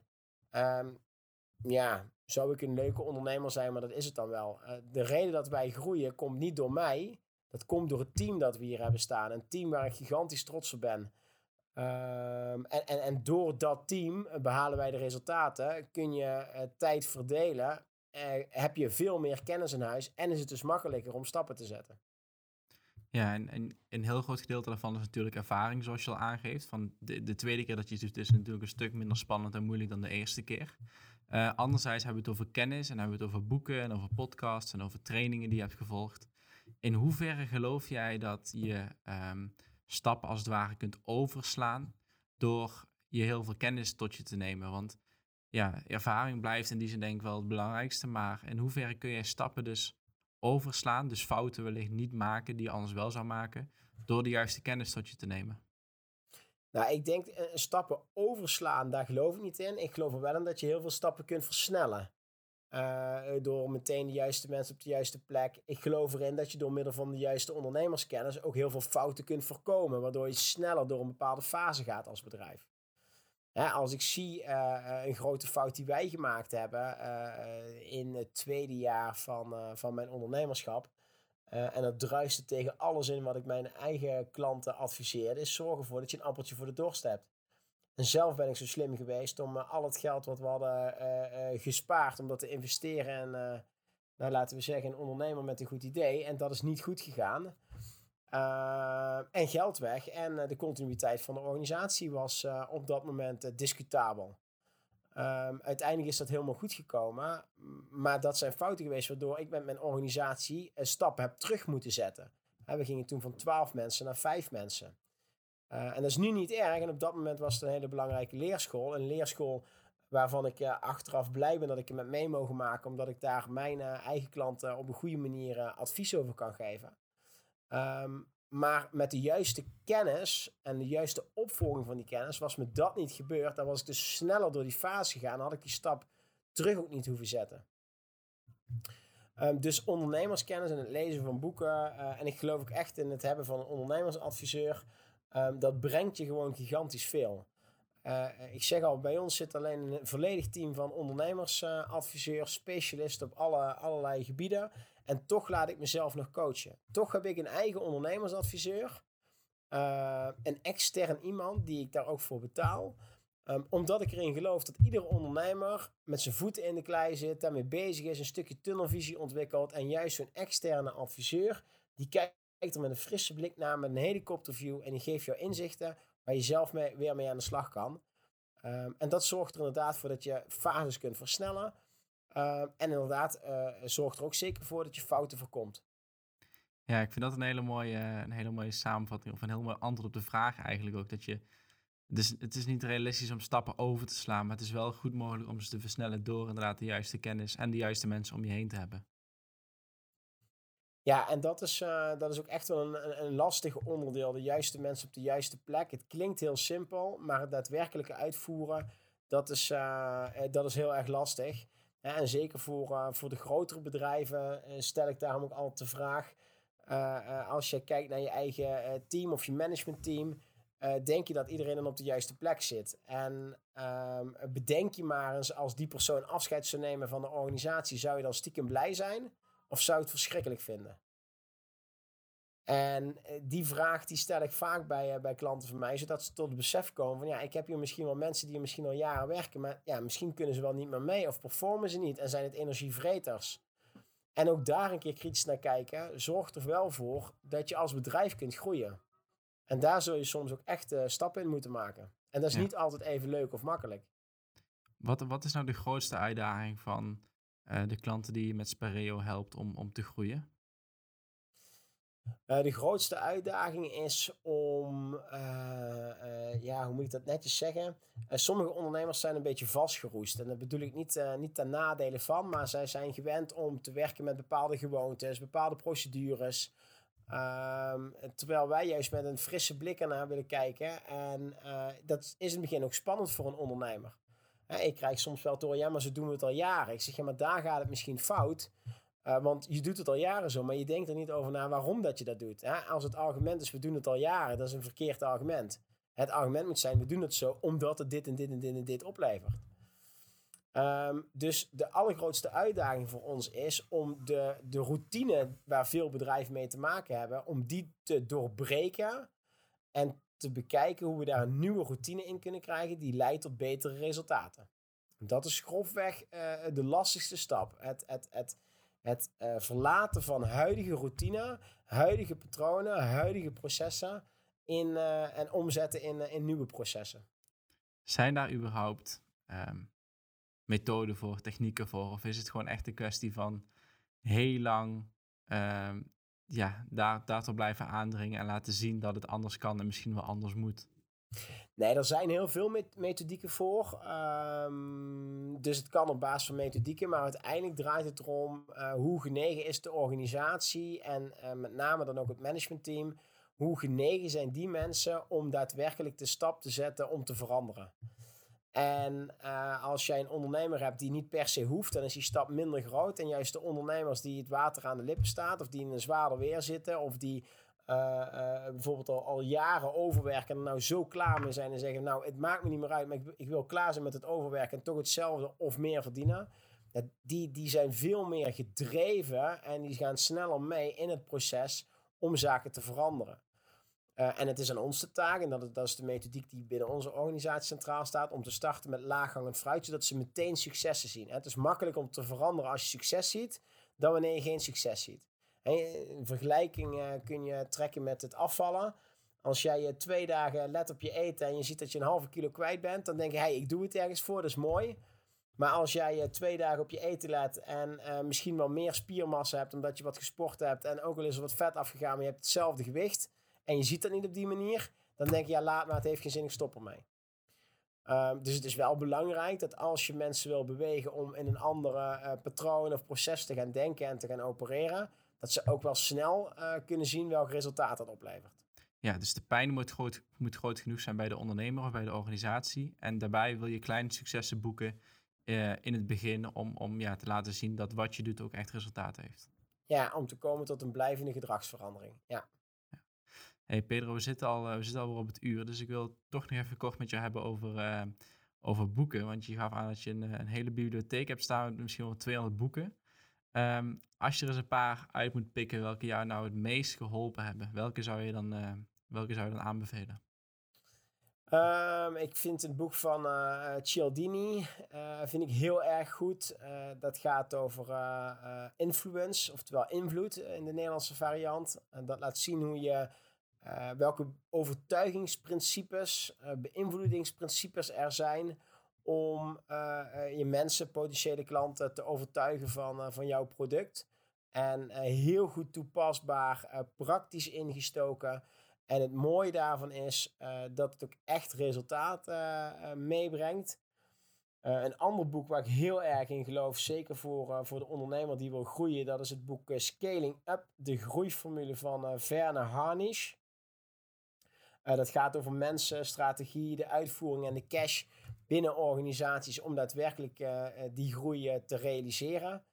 ja, zou ik een leuke ondernemer zijn, maar dat is het dan wel. de reden dat wij groeien komt niet door mij, dat komt door het team dat we hier hebben staan. Een team waar ik gigantisch trots op ben. Um, en, en, en door dat team behalen wij de resultaten. Kun je uh, tijd verdelen. Uh, heb je veel meer kennis in huis. En is het dus makkelijker om stappen te zetten. Ja, en, en een heel groot gedeelte daarvan is natuurlijk ervaring, zoals je al aangeeft. Van de, de tweede keer dat je het doet, is natuurlijk een stuk minder spannend en moeilijk dan de eerste keer. Uh, anderzijds hebben we het over kennis en hebben we het over boeken en over podcasts en over trainingen die je hebt gevolgd. In hoeverre geloof jij dat je um, stappen als het ware kunt overslaan door je heel veel kennis tot je te nemen. Want ja, ervaring blijft in die zin denk ik wel het belangrijkste. Maar in hoeverre kun je stappen dus overslaan, dus fouten wellicht niet maken die je anders wel zou maken, door de juiste kennis tot je te nemen? Nou, ik denk uh, stappen overslaan, daar geloof ik niet in. Ik geloof er wel in dat je heel veel stappen kunt versnellen. Uh, door meteen de juiste mensen op de juiste plek. Ik geloof erin dat je door middel van de juiste ondernemerskennis ook heel veel fouten kunt voorkomen. Waardoor je sneller door een bepaalde fase gaat als bedrijf. Als ik zie uh, een grote fout die wij gemaakt hebben uh, in het tweede jaar van, van mijn ondernemerschap. en dat druiste tegen alles in wat ik mijn eigen klanten adviseerde. Is zorgen ervoor dat je een appeltje voor de dorst hebt. En zelf ben ik zo slim geweest om al het geld wat we hadden gespaard, om dat te investeren. En nou, laten we zeggen, een ondernemer met een goed idee. En dat is niet goed gegaan. En geld weg. En de continuïteit van de organisatie was op dat moment discutabel. Um, uiteindelijk is dat helemaal goed gekomen. Maar dat zijn fouten geweest waardoor ik met mijn organisatie een stap heb terug moeten zetten. we gingen toen van 12 mensen naar 5 mensen. En dat is nu niet erg. En op dat moment was het een hele belangrijke leerschool. Een leerschool waarvan ik achteraf blij ben dat ik er met mee mogen maken. Omdat ik daar mijn eigen klanten op een goede manier advies over kan geven. Um, maar met de juiste kennis en de juiste opvolging van die kennis was me dat niet gebeurd. Dan was ik dus sneller door die fase gegaan. Dan had ik die stap terug ook niet hoeven zetten. Um, dus ondernemerskennis en het lezen van boeken. en ik geloof ook echt in het hebben van een ondernemersadviseur. Um, dat brengt je gewoon gigantisch veel. Uh, ik zeg al, bij ons zit alleen een volledig team van ondernemersadviseurs, specialisten op alle, allerlei gebieden. En toch laat ik mezelf nog coachen. Toch heb ik een eigen ondernemersadviseur. Uh, een extern iemand die ik daar ook voor betaal. Ehm, omdat ik erin geloof dat iedere ondernemer met zijn voeten in de klei zit, daarmee bezig is, een stukje tunnelvisie ontwikkelt. En juist zo'n externe adviseur, die kijkt er met een frisse blik naar, met een helikopterview. En die geeft jou inzichten waar je zelf mee, weer mee aan de slag kan. Ehm, en dat zorgt er inderdaad voor dat je fases kunt versnellen. Ehm, en inderdaad, uh, zorgt er ook zeker voor dat je fouten voorkomt. Ja, ik vind dat een hele mooie, een hele mooie samenvatting. Of een heel mooi antwoord op de vraag eigenlijk ook. Dat je dus het is niet realistisch om stappen over te slaan, maar het is wel goed mogelijk om ze te versnellen door inderdaad de juiste kennis en de juiste mensen om je heen te hebben. Ja, en dat is, uh, dat is ook echt wel een, een, een lastig onderdeel. De juiste mensen op de juiste plek. Het klinkt heel simpel, maar het daadwerkelijke uitvoeren, dat is, uh, dat is heel erg lastig. En zeker voor, uh, voor de grotere bedrijven stel ik daarom ook altijd de vraag. als je kijkt naar je eigen team of je managementteam, denk je dat iedereen dan op de juiste plek zit. En um, bedenk je maar eens, als die persoon afscheid zou nemen van de organisatie, zou je dan stiekem blij zijn? Of zou je het verschrikkelijk vinden? En eh, die vraag die stel ik vaak bij, uh, bij klanten van mij, zodat ze tot het besef komen van ja, ik heb hier misschien wel mensen die misschien al jaren werken, maar ja, misschien kunnen ze wel niet meer mee of performen ze niet en zijn het energievreters. En ook daar een keer kritisch naar kijken, zorgt er wel voor dat je als bedrijf kunt groeien. En daar zul je soms ook echt uh, stappen in moeten maken. En dat is niet altijd even leuk of makkelijk. Wat, wat is nou de grootste uitdaging van uh, de klanten die je met Spareo helpt om, om te groeien? Uh, de grootste uitdaging is om, ja, hoe moet ik dat netjes zeggen? sommige ondernemers zijn een beetje vastgeroest. En dat bedoel ik niet, niet ten nadele van, maar zij zijn gewend om te werken met bepaalde gewoontes, bepaalde procedures. Um, terwijl wij juist met een frisse blik ernaar willen kijken. En dat is in het begin ook spannend voor een ondernemer. Ik krijg soms wel door, ja, maar ze doen het al jaren. Ik zeg, ja, maar daar gaat het misschien fout. Uh, want je doet het al jaren zo, maar je denkt er niet over na waarom dat je dat doet. Hè? Als het argument is, we doen het al jaren, dat is een verkeerd argument. Het argument moet zijn, we doen het zo omdat het dit en dit en dit en dit oplevert. Um, dus de allergrootste uitdaging voor ons is om de, de routine waar veel bedrijven mee te maken hebben, om die te doorbreken en te bekijken hoe we daar een nieuwe routine in kunnen krijgen die leidt tot betere resultaten. Dat is grofweg uh, de lastigste stap. Het, het, het, het uh, verlaten van huidige routine, huidige patronen, huidige processen in, uh, en omzetten in, in nieuwe processen. Zijn daar überhaupt um methoden voor, technieken voor? Of is het gewoon echt een kwestie van heel lang uh, ja, daar, daartoe blijven aandringen en laten zien dat het anders kan en misschien wel anders moet? Nee, er zijn heel veel methodieken voor. Um, dus het kan op basis van methodieken, maar uiteindelijk draait het erom uh, hoe genegen is de organisatie en uh, met name dan ook het managementteam. Hoe genegen zijn die mensen om daadwerkelijk de stap te zetten om te veranderen? En uh, als jij een ondernemer hebt die niet per se hoeft, dan is die stap minder groot. En juist de ondernemers die het water aan de lippen staat, of die in een zwaarder weer zitten, of die uh, uh, bijvoorbeeld al, al, jaren overwerken en nou zo klaar mee zijn en zeggen: Nou, het maakt me niet meer uit, maar ik, ik wil klaar zijn met het overwerken en toch hetzelfde of meer verdienen. Die, die zijn veel meer gedreven en die gaan sneller mee in het proces om zaken te veranderen. Uh, en het is aan ons de taak, en dat, dat is de methodiek die binnen onze organisatie centraal staat, om te starten met laaghangend fruit, zodat ze meteen successen zien. Het is makkelijk om te veranderen als je succes ziet, dan wanneer je geen succes ziet. Een vergelijking kun je trekken met het afvallen. Als jij uh, twee dagen let op je eten en je ziet dat je een halve kilo kwijt bent, dan denk je, hey, ik doe het ergens voor, dat is mooi. Maar als jij twee dagen op je eten let en misschien wel meer spiermassa hebt omdat je wat gesport hebt en ook al is er wat vet afgegaan, maar je hebt hetzelfde gewicht, en je ziet dat niet op die manier, dan denk je, ja, laat maar, het heeft geen zin, ik stop ermee. Um, dus het is wel belangrijk dat als je mensen wil bewegen om in een andere uh, patroon of proces te gaan denken en te gaan opereren, dat ze ook wel snel uh, kunnen zien welk resultaat dat oplevert. Ja, dus de pijn moet groot, moet groot genoeg zijn bij de ondernemer of bij de organisatie. En daarbij wil je kleine successen boeken uh, in het begin om, om ja, te laten zien dat wat je doet ook echt resultaat heeft. Ja, om te komen tot een blijvende gedragsverandering. Ja. Hey Pedro, we zitten, al, uh, we zitten alweer op het uur, dus ik wil toch nog even kort met je hebben over, uh, over boeken. Want je gaf aan dat je een, een, hele bibliotheek hebt staan met misschien wel 200 boeken. Um, als je er eens een paar uit moet pikken welke jou nou het meest geholpen hebben, welke zou je dan, uh, welke zou je dan aanbevelen? Ehm, ik vind het boek van uh, Cialdini vind ik heel erg goed. Dat gaat over influence, oftewel invloed in de Nederlandse variant. En dat laat zien hoe je welke overtuigingsprincipes, beïnvloedingsprincipes er zijn om je mensen, potentiële klanten, te overtuigen van, van jouw product. En heel goed toepasbaar, praktisch ingestoken. En het mooie daarvan is dat het ook echt resultaat meebrengt. een ander boek waar ik heel erg in geloof, zeker voor, voor de ondernemer die wil groeien, dat is het boek Scaling Up, de groeiformule van Werner Harnisch. dat gaat over mensen, strategie, de uitvoering en de cash binnen organisaties om daadwerkelijk die groei te realiseren.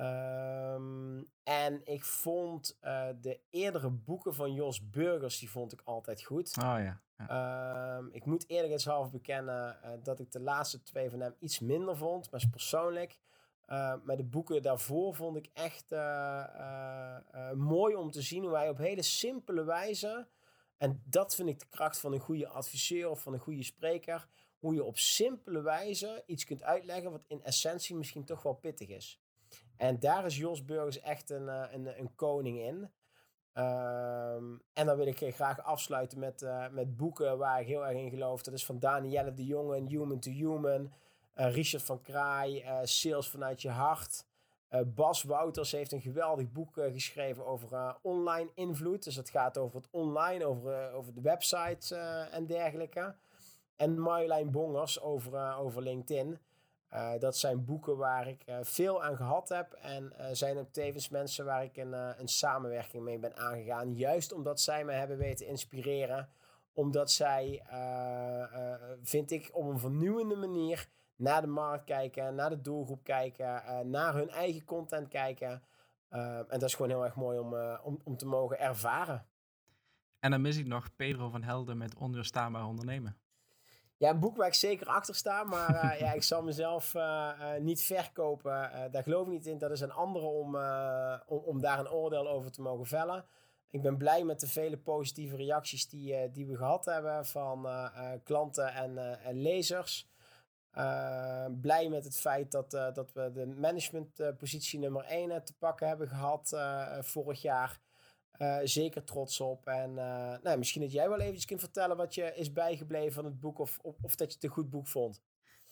Um, en ik vond uh, de eerdere boeken van Jos Burgers, die vond ik altijd goed. Oh ja. ja. Um, ik moet eerlijkheidshalve bekennen uh, dat ik de laatste twee van hem iets minder vond, maar is persoonlijk. Uh, maar de boeken daarvoor vond ik echt mooi om te zien hoe hij op hele simpele wijze, en dat vind ik de kracht van een goede adviseur of van een goede spreker, hoe je op simpele wijze iets kunt uitleggen wat in essentie misschien toch wel pittig is. En daar is Jos Burgers echt een, uh, een, een koning in. Um, en dan wil ik graag afsluiten met, uh, met boeken waar ik heel erg in geloof. Dat is van Danielle de Jonge, Human to Human. Uh, Richard van Kraai, Sales vanuit je hart. Bas Wouters heeft een geweldig boek geschreven over online invloed. Dus het gaat over het online, over, over de websites en dergelijke. En Marjolein Bongers over, over LinkedIn. Dat zijn boeken waar ik veel aan gehad heb. En zijn ook tevens mensen waar ik een, een samenwerking mee ben aangegaan. Juist omdat zij me hebben weten inspireren. Omdat zij, vind ik, op een vernieuwende manier naar de markt kijken, naar de doelgroep kijken, naar hun eigen content kijken. en dat is gewoon heel erg mooi om, om, om te mogen ervaren. En dan mis ik nog Pedro van Helden met Onweerstaanbaar Ondernemen. Ja, een boek waar ik zeker achter sta, maar ja, ik zal mezelf niet verkopen. daar geloof ik niet in. Dat is een andere om, om, om, daar een oordeel over te mogen vellen. Ik ben blij met de vele positieve reacties die, die we gehad hebben van klanten en, en lezers. Blij met het feit dat, dat we de managementpositie nummer 1 te pakken hebben gehad vorig jaar. Zeker trots op. En nou, misschien dat jij wel eventjes kunt vertellen wat je is bijgebleven van het boek of, of, dat je het een goed boek vond.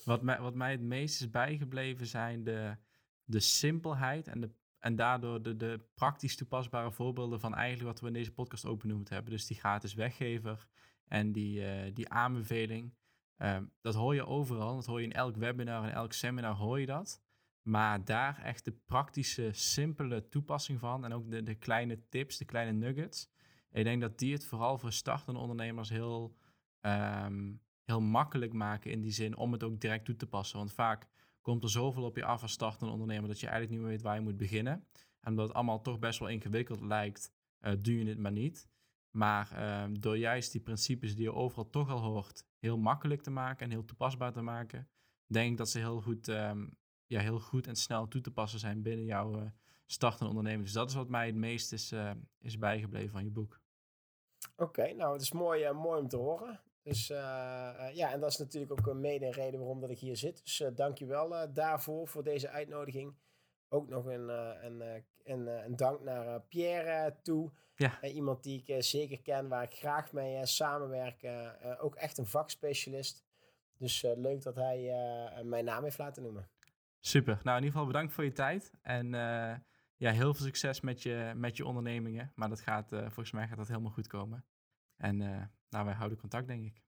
Wat mij, wat mij het meest is bijgebleven zijn de, de simpelheid en, de, en daardoor de, de praktisch toepasbare voorbeelden van eigenlijk wat we in deze podcast openoemd hebben. Dus die gratis weggever en die, die aanbeveling. Dat hoor je overal, dat hoor je in elk webinar en elk seminar hoor je dat. Maar daar echt de praktische, simpele toepassing van. En ook de, de kleine tips, de kleine nuggets. Ik denk dat die het vooral voor startende ondernemers heel, um, heel makkelijk maken. In die zin om het ook direct toe te passen. Want vaak komt er zoveel op je af als startende ondernemer. dat je eigenlijk niet meer weet waar je moet beginnen. En omdat het allemaal toch best wel ingewikkeld lijkt, uh, doe je het maar niet. Maar um, door juist die principes die je overal toch al hoort, heel makkelijk te maken en heel toepasbaar te maken, denk ik dat ze heel goed um, ja, heel goed en snel toe te passen zijn binnen jouw uh, startende onderneming. Dus dat is wat mij het meest is, uh, is bijgebleven van je boek. Oké, nou het is mooi, uh, mooi om te horen. Dus ja, en dat is natuurlijk ook een mede reden waarom dat ik hier zit. Dus dank je wel daarvoor, voor deze uitnodiging. Ook nog een, een, een, een, dank naar Pierre toe. Ja. iemand die ik zeker ken, waar ik graag mee samenwerk. ook echt een vakspecialist. Dus leuk dat hij mijn naam heeft laten noemen. Super. Nou, in ieder geval bedankt voor je tijd. En uh, ja, heel veel succes met je, met je ondernemingen. Maar dat gaat, uh, volgens mij gaat dat helemaal goed komen. En uh, nou, wij houden contact, denk ik.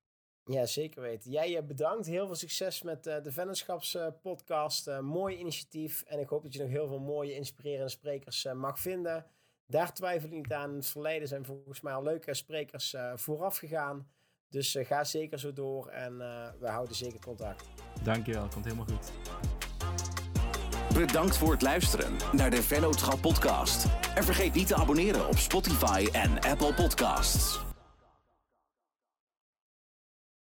Ja, zeker weten. Jij bedankt. Heel veel succes met de Vennootschapspodcast. mooi initiatief. En ik hoop dat je nog heel veel mooie, inspirerende sprekers mag vinden. Daar twijfel ik niet aan. In het verleden zijn volgens mij al leuke sprekers vooraf gegaan. Dus ga zeker zo door en we houden zeker contact. Dankjewel, komt helemaal goed. Bedankt voor het luisteren naar de Vennootschap podcast. En vergeet niet te abonneren op Spotify en Apple Podcasts.